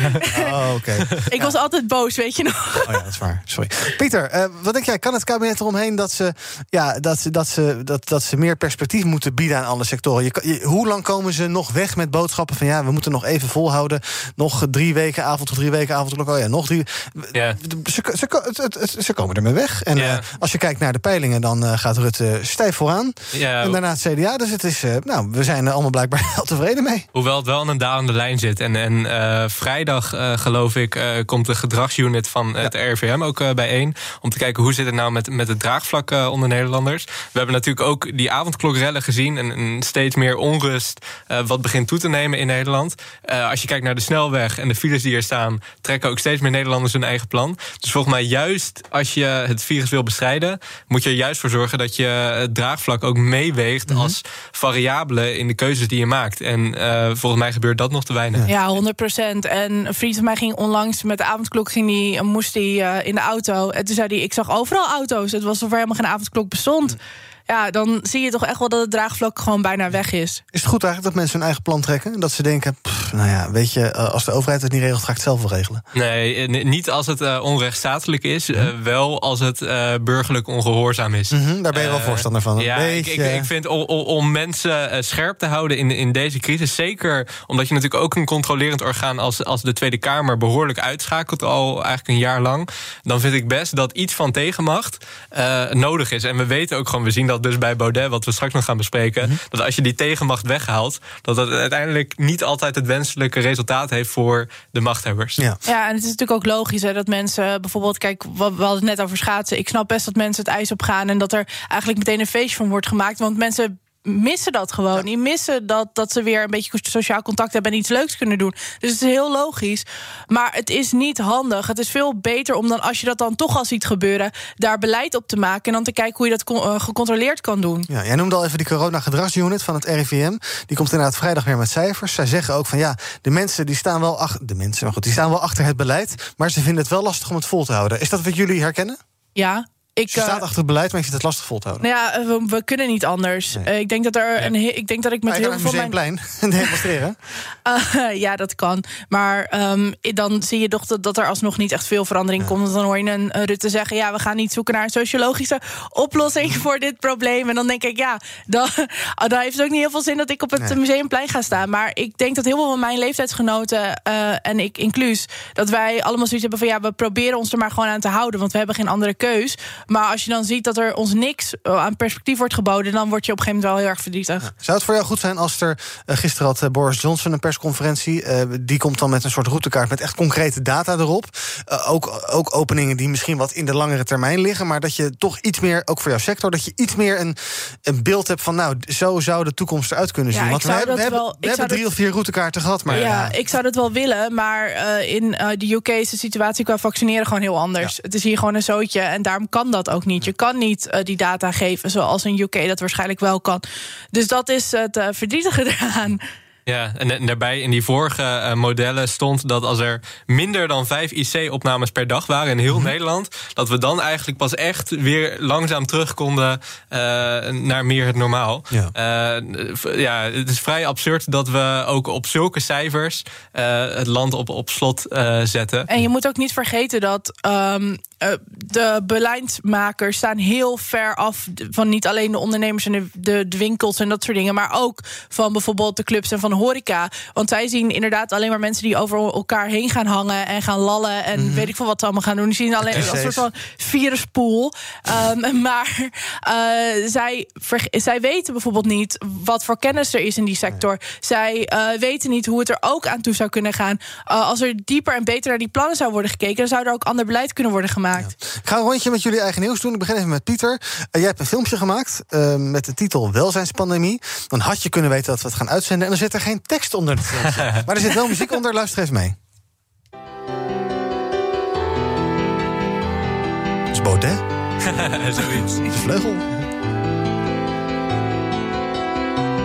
Oh, oké. ik was altijd boos, weet je nog. Oh ja, dat is waar. Sorry. Pieter, eh, wat denk jij? Kan het kabinet eromheen dat ze, ja, dat ze, dat ze, dat, dat ze meer perspectief moeten bieden aan alle sectoren? Je, kan- je- hoe lang komen ze nog weg met boodschappen van ja, we moeten nog even volhouden? Nog drie weken avond tot drie weken avond. Oh ja, nog drie. Ze, ze, ze komen ermee weg. En eh, als je kijkt naar de peilingen, dan eh, gaat Rutte stijf vooraan. Ja. En daarna het CDA. Dus het is, eh, nou, we zijn er allemaal blijkbaar heel tevreden mee. Hoewel het wel aan een dalende lijn zit. En, en eh, vrijdag, eh, geloof ik, komt de gedragsunit van het RIVM ook bijeen. Om te kijken hoe zit het nou met, met het draagvlak onder Nederlanders. We hebben natuurlijk ook die avondklokrellen gezien. En, en steeds meer onrust wat begint toe te nemen in Nederland. Als je kijkt naar de snelweg en de files die er staan... trekken ook steeds meer Nederlanders hun eigen plan. Dus volgens mij juist als je het virus wil bestrijden... moet je er juist voor zorgen dat je het draagvlak ook meeweegt... als variabele in de keuzes die je maakt. En eh, volgens mij gebeurt dat nog te weinig. Ja, 100 procent. En een vriend van mij ging onlangs met de avondklok, ging die, moest hij eh, in de auto. En toen zei hij: Ik zag overal auto's. Het was alsof er helemaal geen avondklok bestond. Ja, dan zie je toch echt wel dat het draagvlak gewoon bijna weg is. Is het goed eigenlijk dat mensen hun eigen plan trekken? Dat ze denken, pff, nou ja, weet je, eh, als de overheid het niet regelt, ga ik het zelf wel regelen. Nee, eh, niet als het eh, onrechtstatelijk is. eh, wel als het eh, burgerlijk ongehoorzaam is. Mhm, daar ben je wel voorstander van. Een Ja, ik, ik, ik vind om, om- mensen scherp te houden in, in deze crisis... zeker omdat je natuurlijk ook een controlerend orgaan... als, als de Tweede Kamer behoorlijk uitschakelt al eigenlijk een jaar lang... dan vind ik best dat iets van tegenmacht eh, nodig is. En we weten ook gewoon, we zien dat dus bij Baudet... wat we straks nog gaan bespreken... Mhm. dat als je die tegenmacht weghaalt... dat dat uiteindelijk niet altijd het wenselijke resultaat heeft... voor de machthebbers. Ja. Ja, en het is natuurlijk ook logisch hè, dat mensen bijvoorbeeld, kijk, we we hadden het net over schaatsen. Ik snap best dat mensen het ijs op gaan en dat er eigenlijk meteen een feestje van wordt gemaakt. Want mensen missen dat gewoon. Die missen dat, dat ze weer een beetje sociaal contact hebben en iets leuks kunnen doen. Dus het is heel logisch. Maar het is niet handig. Het is veel beter om dan, als je dat dan toch al ziet gebeuren, daar beleid op te maken en dan te kijken hoe je dat eh, gecontroleerd kan doen. Ja, jij noemde al even die corona-gedragsunit van het RIVM. Die komt inderdaad vrijdag weer met cijfers. Zij zeggen ook van ja, de mensen die staan wel achter. De mensen, maar goed, die staan wel achter het beleid. Maar ze vinden het wel lastig om het vol te houden. Is dat wat jullie herkennen? Ja, ik. Eh, staat achter het beleid, maar je vindt het lastig vol te houden. Nou ja, we, we kunnen niet anders. Eh, ik denk dat er een. Ik denk dat ik met je heel veel mijn. Museumplein demonstreren. Eh, ja, dat kan. Maar ehm, dan zie je toch dat, dat er alsnog niet echt veel verandering komt. Dan hoor je een, Rutte zeggen: ja, we gaan niet zoeken naar een sociologische oplossing voor dit probleem. En dan denk ik, ja, dan, dan heeft het ook niet heel veel zin dat ik op het Nee. museumplein ga staan. Maar ik denk dat heel veel van mijn leeftijdsgenoten eh, en ik inclus, dat wij allemaal zoiets hebben van ja, we proberen ons er maar gewoon aan te houden, want we hebben geen andere keus. Maar als je dan ziet dat er ons niks eh, aan perspectief wordt geboden, dan word je op een gegeven moment wel heel erg verdrietig. Zou het voor jou goed zijn als er eh, gisteren had eh, Boris Johnson een persconferentie? die komt dan met een soort routekaart met echt concrete data erop. Ook, ook openingen die misschien wat in de langere termijn liggen, maar dat je toch iets meer, ook voor jouw sector, dat je iets meer een, een beeld hebt van, nou, zo zou de toekomst eruit kunnen zien. Want we hebben, we dat hebben, wel- we hebben drie dat- of vier routekaarten gehad, maar ja, ik zou dat wel willen, maar in de UK is de situatie qua vaccineren gewoon heel anders. Het is hier gewoon een zootje en daarom kan dat ook niet. Je kan niet eh, die data geven zoals in UK dat waarschijnlijk wel kan. Dus dat is het eh, verdrietige eraan. Ja, en, en daarbij in die vorige eh, modellen stond dat als er minder dan vijf IC-opnames per dag waren in heel Nederland, dat we dan eigenlijk pas echt weer langzaam terug konden eh, naar meer het normaal. Ja. Eh, ja, het is vrij absurd dat we ook op zulke cijfers eh, het land op, op slot eh, zetten. En je moet ook niet vergeten dat ehm, eh, de beleidsmakers staan heel ver af van niet alleen de ondernemers en de, de, de winkels en dat soort dingen, maar ook van bijvoorbeeld de clubs en van de horeca. Want zij zien inderdaad alleen maar mensen die over elkaar heen gaan hangen en gaan lallen en weet ik veel wat ze allemaal gaan doen. Die zien alleen een soort van viruspoel. Ehm, maar eh, zij, zij weten bijvoorbeeld niet wat voor kennis er is in die sector. Zij eh, weten niet hoe het er ook aan toe zou kunnen gaan. Als er dieper en beter naar die plannen zou worden gekeken, dan zou er ook ander beleid kunnen worden gemaakt. Ik ga een rondje met jullie eigen nieuws doen. Ik begin even met Pieter. Uh, jij hebt een filmpje gemaakt uh, met de titel Welzijnspandemie. Dan had je kunnen weten dat we het gaan uitzenden. En er zit er geen tekst onder het maar er zit wel muziek onder. Luister even mee. Dat is Baudet. Zoiets. De vleugel.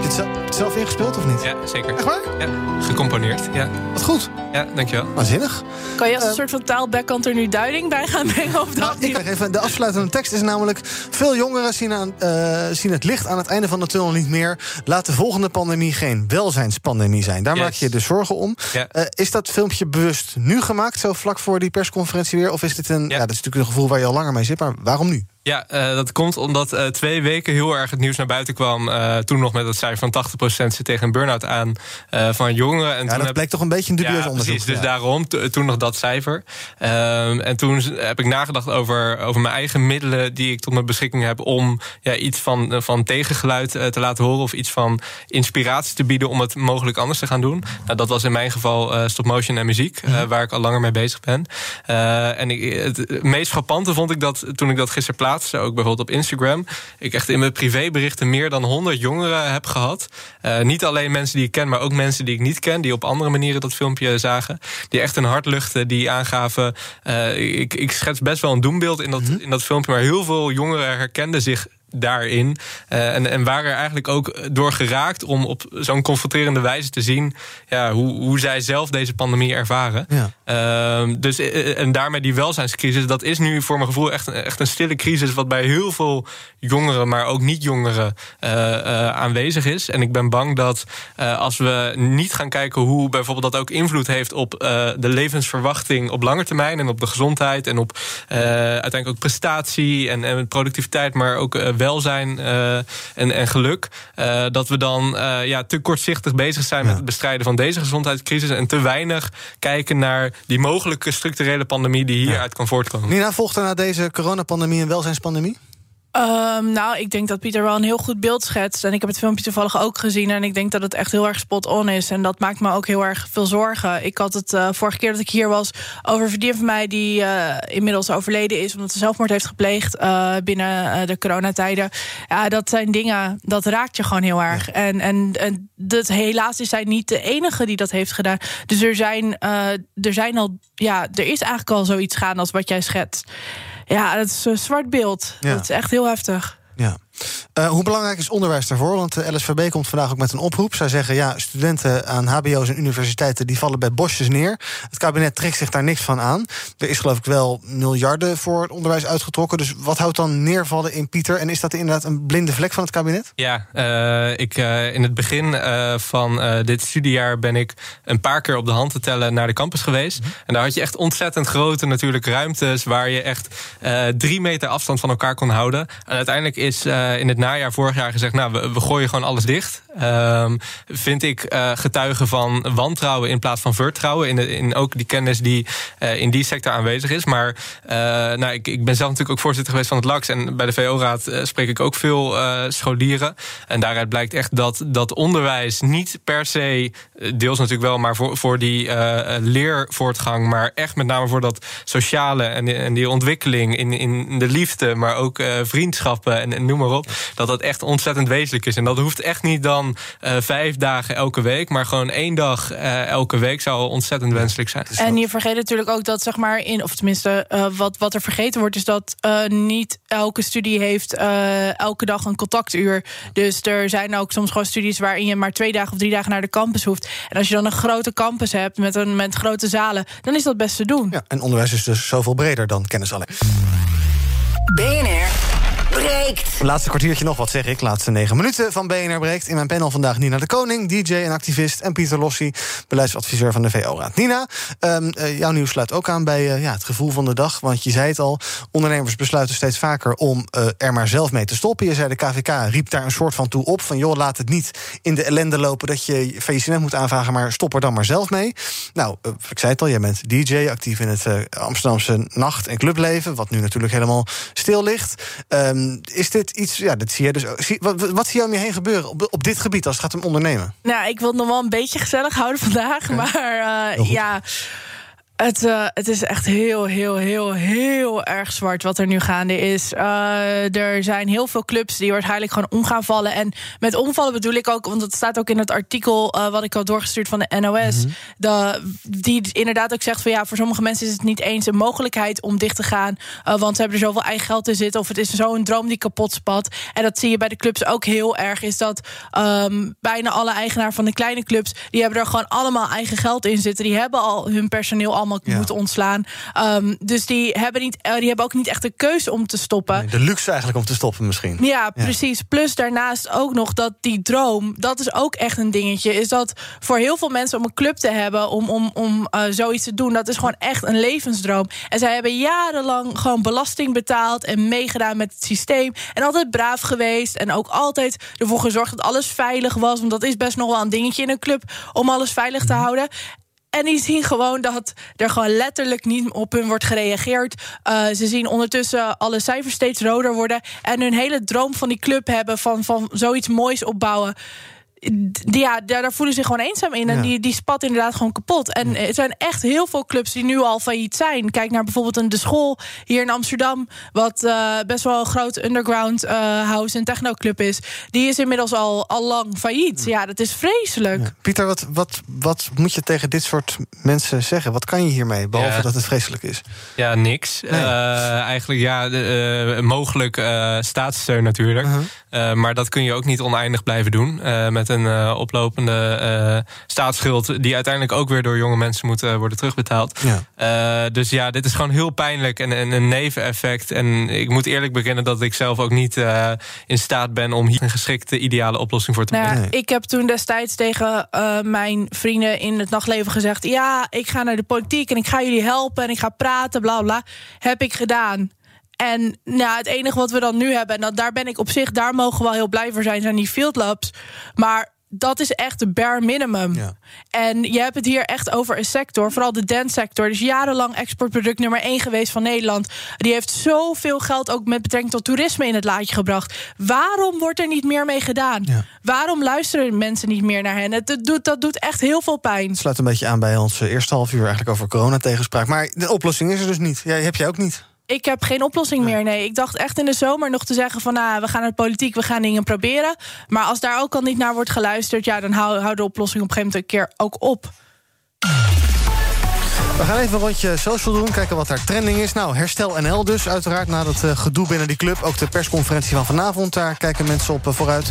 Heb je het zelf ingespeeld of niet? Ja, zeker. Echt waar? Ja, gecomponeerd. Ja. Wat goed. Ja, dankjewel. Waanzinnig. Kan je als een uh, soort van taalbackkant er nu duiding bij gaan brengen? Of nou, ik krijg even, de afsluitende tekst is namelijk... veel jongeren zien, aan, uh, zien het licht aan het einde van de tunnel niet meer. Laat de volgende pandemie geen welzijnspandemie zijn. Daar yes. maak je je dus zorgen om. Ja. Uh, is dat filmpje bewust nu gemaakt, zo vlak voor die persconferentie weer? Of is dit een... Ja. ja, dat is natuurlijk een gevoel waar je al langer mee zit, maar waarom nu? Ja, uh, dat komt omdat uh, twee weken heel erg het nieuws naar buiten kwam. Uh, toen nog met het cijfer van 80% zit tegen een burn-out aan van jongeren. En ja, toen dat bleek toch een beetje een dubieus ja, onderzoek. Precies, dus daarom toen nog dat cijfer. Ehm, en toen heb ik nagedacht over, over mijn eigen middelen die ik tot mijn beschikking heb om ja, iets van, van tegengeluid te laten horen of iets van inspiratie te bieden om het mogelijk anders te gaan doen. Nou, dat was in mijn geval stop motion en muziek, -hmm. waar ik al langer mee bezig ben. en ik, het meest frappante vond ik dat toen ik dat gisteren plaatste, ook bijvoorbeeld op Instagram, ik echt in mijn privéberichten meer dan 100 jongeren heb gehad. Uh, niet alleen mensen die ik ken, maar ook mensen die ik niet ken, die op andere manieren dat filmpje zagen. Die echt een hart luchten, die aangaven. Uh, ik, ik schets best wel een doembeeld in dat, mm -hmm. in dat filmpje, maar heel veel jongeren herkenden zich daarin. Uh, en, en waren er eigenlijk ook door geraakt om op zo'n confronterende wijze te zien ja, hoe, hoe zij zelf deze pandemie ervaren. Ja. Uh, dus, en daarmee die welzijnscrisis, dat is nu voor mijn gevoel echt, echt een stille crisis, wat bij heel veel jongeren, maar ook niet-jongeren uh, aanwezig is. En ik ben bang dat als we niet gaan kijken hoe bijvoorbeeld dat ook invloed heeft op de levensverwachting op lange termijn en op de gezondheid en op uiteindelijk ook prestatie en, en productiviteit, maar ook welzijn uh, en, en geluk. Uh, dat we dan uh, ja, te kortzichtig bezig zijn ja. met het bestrijden van deze gezondheidscrisis. En te weinig kijken naar die mogelijke structurele pandemie die hieruit ja. kan voortkomen. Nina, volgt er na deze coronapandemie een welzijnspandemie? Um, nou, ik denk dat Pieter wel een heel goed beeld schetst. En ik heb het filmpje toevallig ook gezien. En ik denk dat het echt heel erg spot-on is. En dat maakt me ook heel erg veel zorgen. Ik had het uh, vorige keer dat ik hier was over een vriendin van mij... die uh, inmiddels overleden is omdat ze zelfmoord heeft gepleegd... Uh, binnen de coronatijden. Ja, dat zijn dingen, dat raakt je gewoon heel erg. En, en, en dat, helaas is zij niet de enige die dat heeft gedaan. Dus er zijn, er zijn al... Ja, er is eigenlijk al zoiets gaan als wat jij schetst. Ja, dat is een zwart beeld. Ja. Dat is echt heel heftig. Uh, hoe belangrijk is onderwijs daarvoor? Want de LSVB komt vandaag ook met een oproep. Zij zeggen, ja, studenten aan hbo's en universiteiten... die vallen bij bosjes neer. Het kabinet trekt zich daar niks van aan. Er is geloof ik wel miljarden voor het onderwijs uitgetrokken. Dus wat houdt dan neervallen in Pieter? En is dat inderdaad een blinde vlek van het kabinet? Ja, uh, ik, uh, in het begin van dit studiejaar... ben ik een paar keer op de hand te tellen naar de campus geweest. Mm-hmm. En daar had je echt ontzettend grote natuurlijk ruimtes... waar je echt drie meter afstand van elkaar kon houden. En uiteindelijk is in het najaar vorig jaar gezegd... nou, we, gooien gewoon alles dicht. Um, vind ik uh, getuigen van wantrouwen in plaats van vertrouwen... in, in ook die kennis die uh, in die sector aanwezig is. Maar nou, ik, ik ben zelf natuurlijk ook voorzitter geweest van het LAX... en bij de VO-raad spreek ik ook veel scholieren. En daaruit blijkt echt dat, dat onderwijs niet per se... deels natuurlijk wel, maar voor, voor die leervoortgang... maar echt met name voor dat sociale en, en die ontwikkeling in, in de liefde... maar ook vriendschappen en, en noem maar op op. Dat dat echt ontzettend wezenlijk is. En dat hoeft echt niet dan eh, vijf dagen elke week. Maar gewoon één dag eh, elke week zou ontzettend wenselijk zijn. En je vergeet natuurlijk ook dat, zeg maar, in, of tenminste, eh, wat, wat er vergeten wordt, is dat eh, niet elke studie heeft eh, elke dag een contactuur. Dus er zijn ook soms gewoon studies waarin je maar twee dagen of drie dagen naar de campus hoeft. En als je dan een grote campus hebt met, een, met grote zalen, dan is dat best te doen. Ja, en onderwijs is dus zoveel breder dan kennis alleen. BNR breekt. Laatste kwartiertje nog, wat zeg ik? Laatste negen minuten van BNR breekt. In mijn panel vandaag Nina de Koning, DJ en activist... en Pieter Lossi, beleidsadviseur van de VO-raad. Nina, ehm, eh, jouw nieuws sluit ook aan bij eh, ja, het gevoel van de dag. Want je zei het al, ondernemers besluiten steeds vaker... om eh, er maar zelf mee te stoppen. Je zei de KVK riep daar een soort van toe op... van joh, laat het niet in de ellende lopen dat je faillissement moet aanvragen... maar stop er dan maar zelf mee. Nou, ik zei het al, jij bent DJ, actief in het Amsterdamse nacht- en clubleven... wat nu natuurlijk helemaal stil ligt. Is dit iets, ja, dat zie je dus ook. Wat, wat zie je om je heen gebeuren op, op dit gebied als het gaat om ondernemen? Nou, ik wil het nog wel een beetje gezellig houden vandaag. Maar eh, ja. Het, eh, het is echt heel, heel, heel, heel erg zwart wat er nu gaande is. Eh, er zijn heel veel clubs die waarschijnlijk gewoon om gaan vallen. En met omvallen bedoel ik ook, want het staat ook in het artikel eh, wat ik had doorgestuurd van de NOS. de, die inderdaad ook zegt van ja, voor sommige mensen is het niet eens een mogelijkheid om dicht te gaan. want ze hebben er zoveel eigen geld in zitten. Of het is zo'n droom die kapot spat. En dat zie je bij de clubs ook heel erg. Is dat ehm, bijna alle eigenaar van de kleine clubs, die hebben er gewoon allemaal eigen geld in zitten. Die hebben al hun personeel allemaal moeten ontslaan. Ehm, dus die hebben, niet, eh, die hebben ook niet echt de keuze om te stoppen. De luxe eigenlijk om te stoppen misschien. Ja, precies. Plus daarnaast ook nog dat die droom, dat is ook echt een dingetje. Is dat voor heel veel mensen om een club te hebben, om, om, om eh, zoiets te doen, dat is gewoon echt een levensdroom. En zij hebben jarenlang gewoon belasting betaald en meegedaan met het systeem. En altijd braaf geweest. En ook altijd ervoor gezorgd dat alles veilig was. Want dat is best nog wel een dingetje in een club om alles veilig te houden. En die zien gewoon dat er gewoon letterlijk niet op hun wordt gereageerd. Uh, ze zien ondertussen alle cijfers steeds roder worden. En hun hele droom van die club hebben van, van zoiets moois opbouwen. Ja, daar, daar voelen ze zich gewoon eenzaam in. En Ja. die, die spat inderdaad gewoon kapot. En er zijn echt heel veel clubs die nu al failliet zijn. Kijk naar bijvoorbeeld een De School hier in Amsterdam. Wat eh, best wel een groot underground eh, house en technoclub is. Die is inmiddels al, al lang failliet. Ja, dat is vreselijk. Pieter, wat, wat, wat moet je tegen dit soort mensen zeggen? Wat kan je hiermee, behalve Ja. dat het vreselijk is? Ja, niks. Eh, eigenlijk ja, eh, mogelijk eh, staatssteun natuurlijk. Eh, maar dat kun je ook niet oneindig blijven doen. eh, met een eh, oplopende eh, staatsschuld... die uiteindelijk ook weer door jonge mensen moet eh, worden terugbetaald. Ja. Eh, dus ja, dit is gewoon heel pijnlijk en, en een neveneffect. En ik moet eerlijk bekennen dat ik zelf ook niet eh, in staat ben... om hier een geschikte ideale oplossing voor te Nou. Ik heb toen destijds tegen eh, mijn vrienden in het nachtleven gezegd: Ja, ik ga naar de politiek en ik ga jullie helpen en ik ga praten, bla bla. Heb ik gedaan. En nou, het enige wat we dan nu hebben, en dat, daar ben ik op zich, daar mogen we wel heel blij voor zijn, zijn die field labs. Maar dat is echt de bare minimum. En je hebt het hier echt over een sector, vooral de dance sector. Dus jarenlang exportproduct nummer één geweest van Nederland. Die heeft zoveel geld ook met betrekking tot toerisme in het laadje gebracht. Waarom wordt er niet meer mee gedaan? Waarom luisteren mensen niet meer naar hen? Het, doet, dat doet echt heel veel pijn. Het sluit een beetje aan bij ons eerste half uur eigenlijk over corona-tegenspraak. Maar de oplossing is er dus niet. Jij, heb jij ook niet. Ik heb geen oplossing meer. Nee, ik dacht echt in de zomer nog te zeggen van, nou, we gaan naar de politiek, we gaan dingen proberen. Maar als daar ook al niet naar wordt geluisterd, ja, dan hou, hou de oplossing op een gegeven moment een keer ook op. We gaan even een rondje social doen, kijken wat daar trending is. Nou, Herstel NL dus, uiteraard, na dat eh, gedoe binnen die club. Ook de persconferentie van vanavond, daar kijken mensen op eh, vooruit.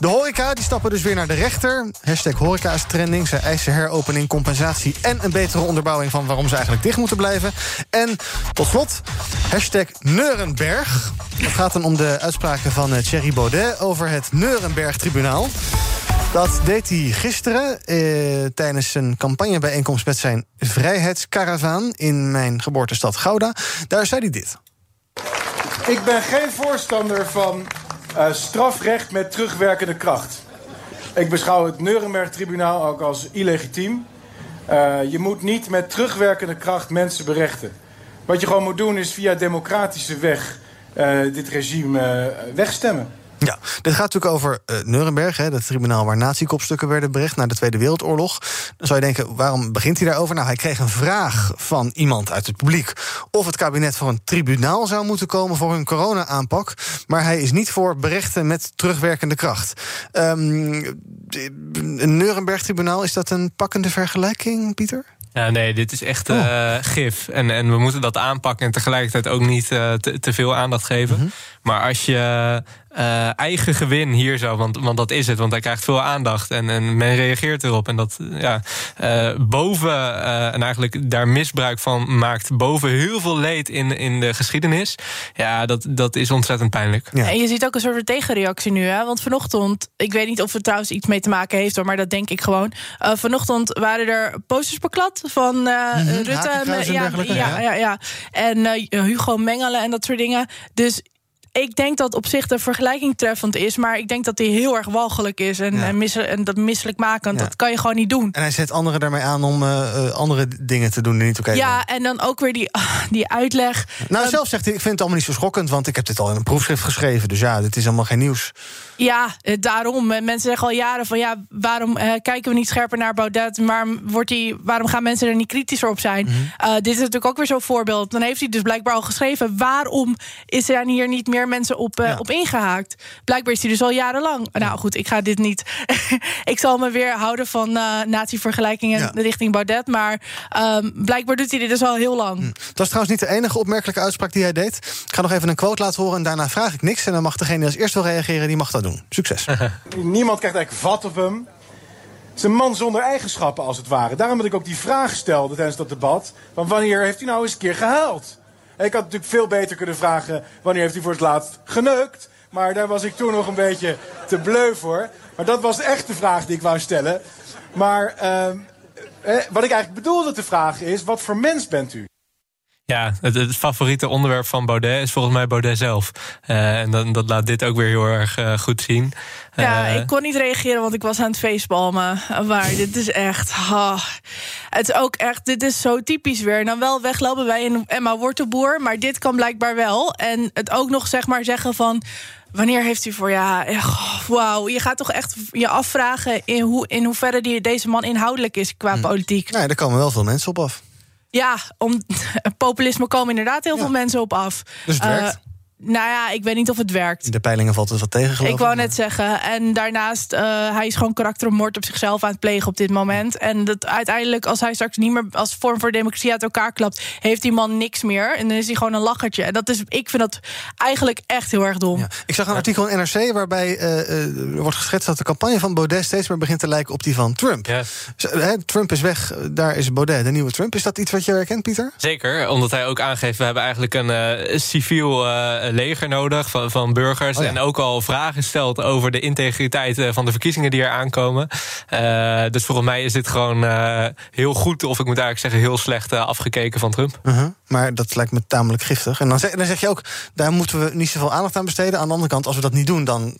De horeca, die stappen dus weer naar de rechter. Hashtag horeca is trending. Zij eisen heropening, compensatie en een betere onderbouwing... van waarom ze eigenlijk dicht moeten blijven. En tot slot, hashtag Neurenberg. Het gaat dan om de uitspraken van eh, Thierry Baudet... over het Neurenberg-tribunaal. Dat deed hij gisteren eh, tijdens een campagnebijeenkomst met zijn vrijheidskaravaan in mijn geboortestad Gouda. Daar zei hij dit. Ik ben geen voorstander van eh, strafrecht met terugwerkende kracht. Ik beschouw het Nuremberg-tribunaal ook als illegitiem. Eh, je moet niet met terugwerkende kracht mensen berechten. Wat je gewoon moet doen is via democratische weg eh, dit regime wegstemmen. Ja, dit gaat natuurlijk over uh, Nuremberg, hè, het tribunaal waar nazi-kopstukken werden berecht na de Tweede Wereldoorlog. Dan zou je denken, waarom begint hij daarover? Nou, hij kreeg een vraag van iemand uit het publiek of het kabinet voor een tribunaal zou moeten komen voor hun corona-aanpak. Maar hij is niet voor berechten met terugwerkende kracht. Um, een Nuremberg-tribunaal, is dat een pakkende vergelijking, Pieter? Ja, nee, dit is echt uh, gif. En, en we moeten dat aanpakken en tegelijkertijd ook niet uh, te, te, veel aandacht geven. Mm -hmm. Maar als je uh, eigen gewin hier zo, want, want dat is het, want hij krijgt veel aandacht en, en men reageert erop. En dat ja, uh, boven, uh, en eigenlijk daar misbruik van maakt, boven heel veel leed in, in de geschiedenis. Ja, dat, dat is ontzettend pijnlijk. Ja. En je ziet ook een soort tegenreactie nu, hè? Want vanochtend, ik weet niet of het trouwens iets mee te maken heeft, hoor, maar dat denk ik gewoon. vanochtend waren er posters beklad van mm -hmm. Rutte. Ja, ja, ja, ja, En Hugo Mengelen en dat soort dingen. Dus ik denk dat op zich de vergelijking treffend is, maar ik denk dat die heel erg walgelijk is en, ja. en, en dat misselijk maken. Ja. Dat kan je gewoon niet doen. En hij zet anderen daarmee aan om uh, andere dingen te doen die niet oké okay Ja, en dan ook weer die, uh, die uitleg. Nou, zelf zegt hij: ik vind het allemaal niet zo schokkend, want ik heb dit al in een proefschrift geschreven. Dus ja, dit is allemaal geen nieuws. Ja, daarom. Mensen zeggen al jaren van ja, waarom uh, kijken we niet scherper naar Baudet? Maar wordt die, waarom gaan mensen er niet kritischer op zijn? Mm -hmm. dit is natuurlijk ook weer zo'n voorbeeld. Dan heeft hij dus blijkbaar al geschreven. Waarom is er hier niet meer mensen op, uh, ja. op ingehaakt? Blijkbaar is hij dus al jarenlang. Nou goed, ik ga dit niet. ik zal me weer houden van uh, natievergelijkingen ja. richting Baudet. Maar um, blijkbaar doet hij dit dus al heel lang. Hm. Dat is trouwens niet de enige opmerkelijke uitspraak die hij deed. Ik ga nog even een quote laten horen en daarna vraag ik niks. En dan mag degene die als eerst wil reageren, die mag dat doen. Succes. Niemand krijgt eigenlijk vat op hem. Het is een man zonder eigenschappen, als het ware. Daarom dat ik ook die vraag stelde tijdens dat debat. Van wanneer heeft hij nou eens een keer gehuild? Ik had natuurlijk veel beter kunnen vragen... wanneer heeft hij voor het laatst geneukt? Maar daar was ik toen nog een beetje te bleu voor. Maar dat was echt de vraag die ik wou stellen. Maar uh, wat ik eigenlijk bedoelde te vragen is... wat voor mens bent u? Ja, het, het, favoriete onderwerp van Baudet is volgens mij Baudet zelf. Uh, en dan, dat laat dit ook weer heel erg uh, goed zien. Ja, uh, ik kon niet reageren, want ik was aan het feestbalmen. Maar dit is echt... Oh, het is ook echt... Dit is zo typisch weer. Dan wel weglopen bij een Emma Wortelboer. Maar dit kan blijkbaar wel. En het ook nog zeg maar zeggen van... Wanneer heeft u voor ja, wauw, je gaat toch echt je afvragen in, hoe, in hoeverre die, deze man inhoudelijk is qua hm. politiek. Nee, daar komen wel veel mensen op af. Ja, om populisme komen inderdaad heel ja. veel mensen op af. Dus het werkt? Nou ja, ik weet niet of het werkt. In de peilingen valt het wat tegen, geloof ik. wou net zeggen. En daarnaast, uh, hij is gewoon karaktermoord op zichzelf aan het plegen op dit moment. En dat uiteindelijk, als hij straks niet meer als vorm voor democratie uit elkaar klapt, heeft die man niks meer. En dan is hij gewoon een lachertje. En dat is, ik vind dat eigenlijk echt heel erg dom. Ja. Ik zag een artikel in NRC waarbij uh, er wordt geschetst dat de campagne van Baudet steeds meer begint te lijken op die van Trump. Yes. Trump is weg, daar is Baudet, de nieuwe Trump. Is dat iets wat je herkent, Pieter? Zeker, omdat hij ook aangeeft, we hebben eigenlijk een uh, civiel leger nodig van, van burgers. Oh ja. En ook al vragen stelt over de integriteit van de verkiezingen die er aankomen. Uh, dus volgens mij is dit gewoon uh, heel goed, of ik moet eigenlijk zeggen heel slecht uh, afgekeken van Trump. -huh. Maar dat lijkt me tamelijk giftig. En dan zeg, dan zeg je ook, daar moeten we niet zoveel aandacht aan besteden. Aan de andere kant, als we dat niet doen, dan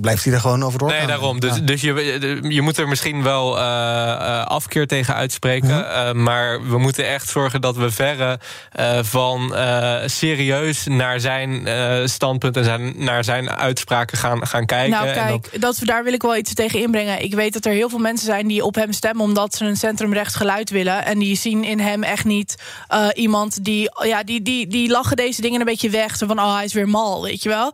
blijft hij er gewoon over doorgaan. Nee, daarom. Dus, ja. dus je, je moet er misschien wel uh, uh, afkeer tegen uitspreken. Mm -hmm. uh, maar we moeten echt zorgen dat we verre van serieus naar zijn standpunt en zijn, naar zijn uitspraken gaan, gaan kijken. Nou, kijk, dat... dat... daar wil ik wel iets tegen inbrengen. Ik weet dat er heel veel mensen zijn die op hem stemmen omdat ze een centrumrechts geluid willen. En die zien in hem echt niet iemand die, ja, die, die, die lachen deze dingen een beetje weg. Zo van, oh, hij is weer mal, weet je wel.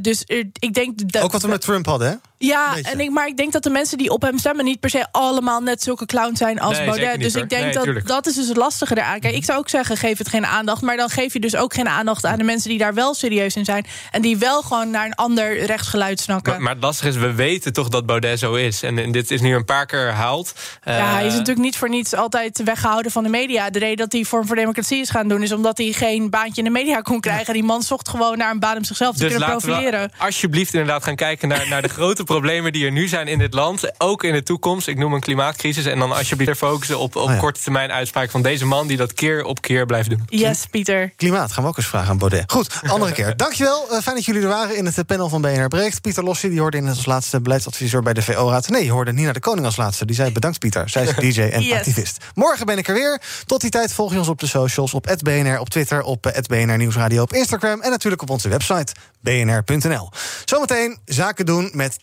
dus ik denk dat ook wat we met Trump hadden, hè? Ja, en ik, maar ik denk dat de mensen die op hem stemmen... niet per se allemaal net zulke clowns zijn als nee, Baudet. Dus hoor. ik denk nee, dat tuurlijk. dat is dus het lastige eraan. Kijk, ik zou ook zeggen, geef het geen aandacht. Maar dan geef je dus ook geen aandacht aan de mensen... die daar wel serieus in zijn. En die wel gewoon naar een ander rechtsgeluid snakken. Maar, maar het lastige is, we weten toch dat Baudet zo is. En, en dit is nu een paar keer herhaald. Ja, uh, hij is natuurlijk niet voor niets altijd weggehouden van de media. De reden dat hij Vorm voor Democratie is gaan doen... is omdat hij geen baantje in de media kon krijgen. Die man zocht gewoon naar een baan om zichzelf te dus kunnen profileren. We alsjeblieft inderdaad gaan kijken naar, naar de grote problemen die er nu zijn in dit land, ook in de toekomst. Ik noem een klimaatcrisis. En dan alsjeblieft focussen op, op Oh ja. korte termijn uitspraak van deze man die dat keer op keer blijft doen. Yes, Pieter. Klimaat gaan we ook eens vragen aan Baudet. Goed, andere keer. Dankjewel. Eh, fijn dat jullie er waren in het eh, panel van BNR Breekt. Pieter Lossi, die hoorde in het als laatste beleidsadviseur bij de VO-raad. Nee, je hoorde Nina de Koning als laatste. Die zei bedankt Pieter. Zij is DJ en Yes. activist. Morgen ben ik er weer. Tot die tijd volg je ons op de socials. Op @bnr op Twitter, op eh, @bnr Nieuwsradio op Instagram... en natuurlijk op onze website bnr.nl. Zometeen zaken doen met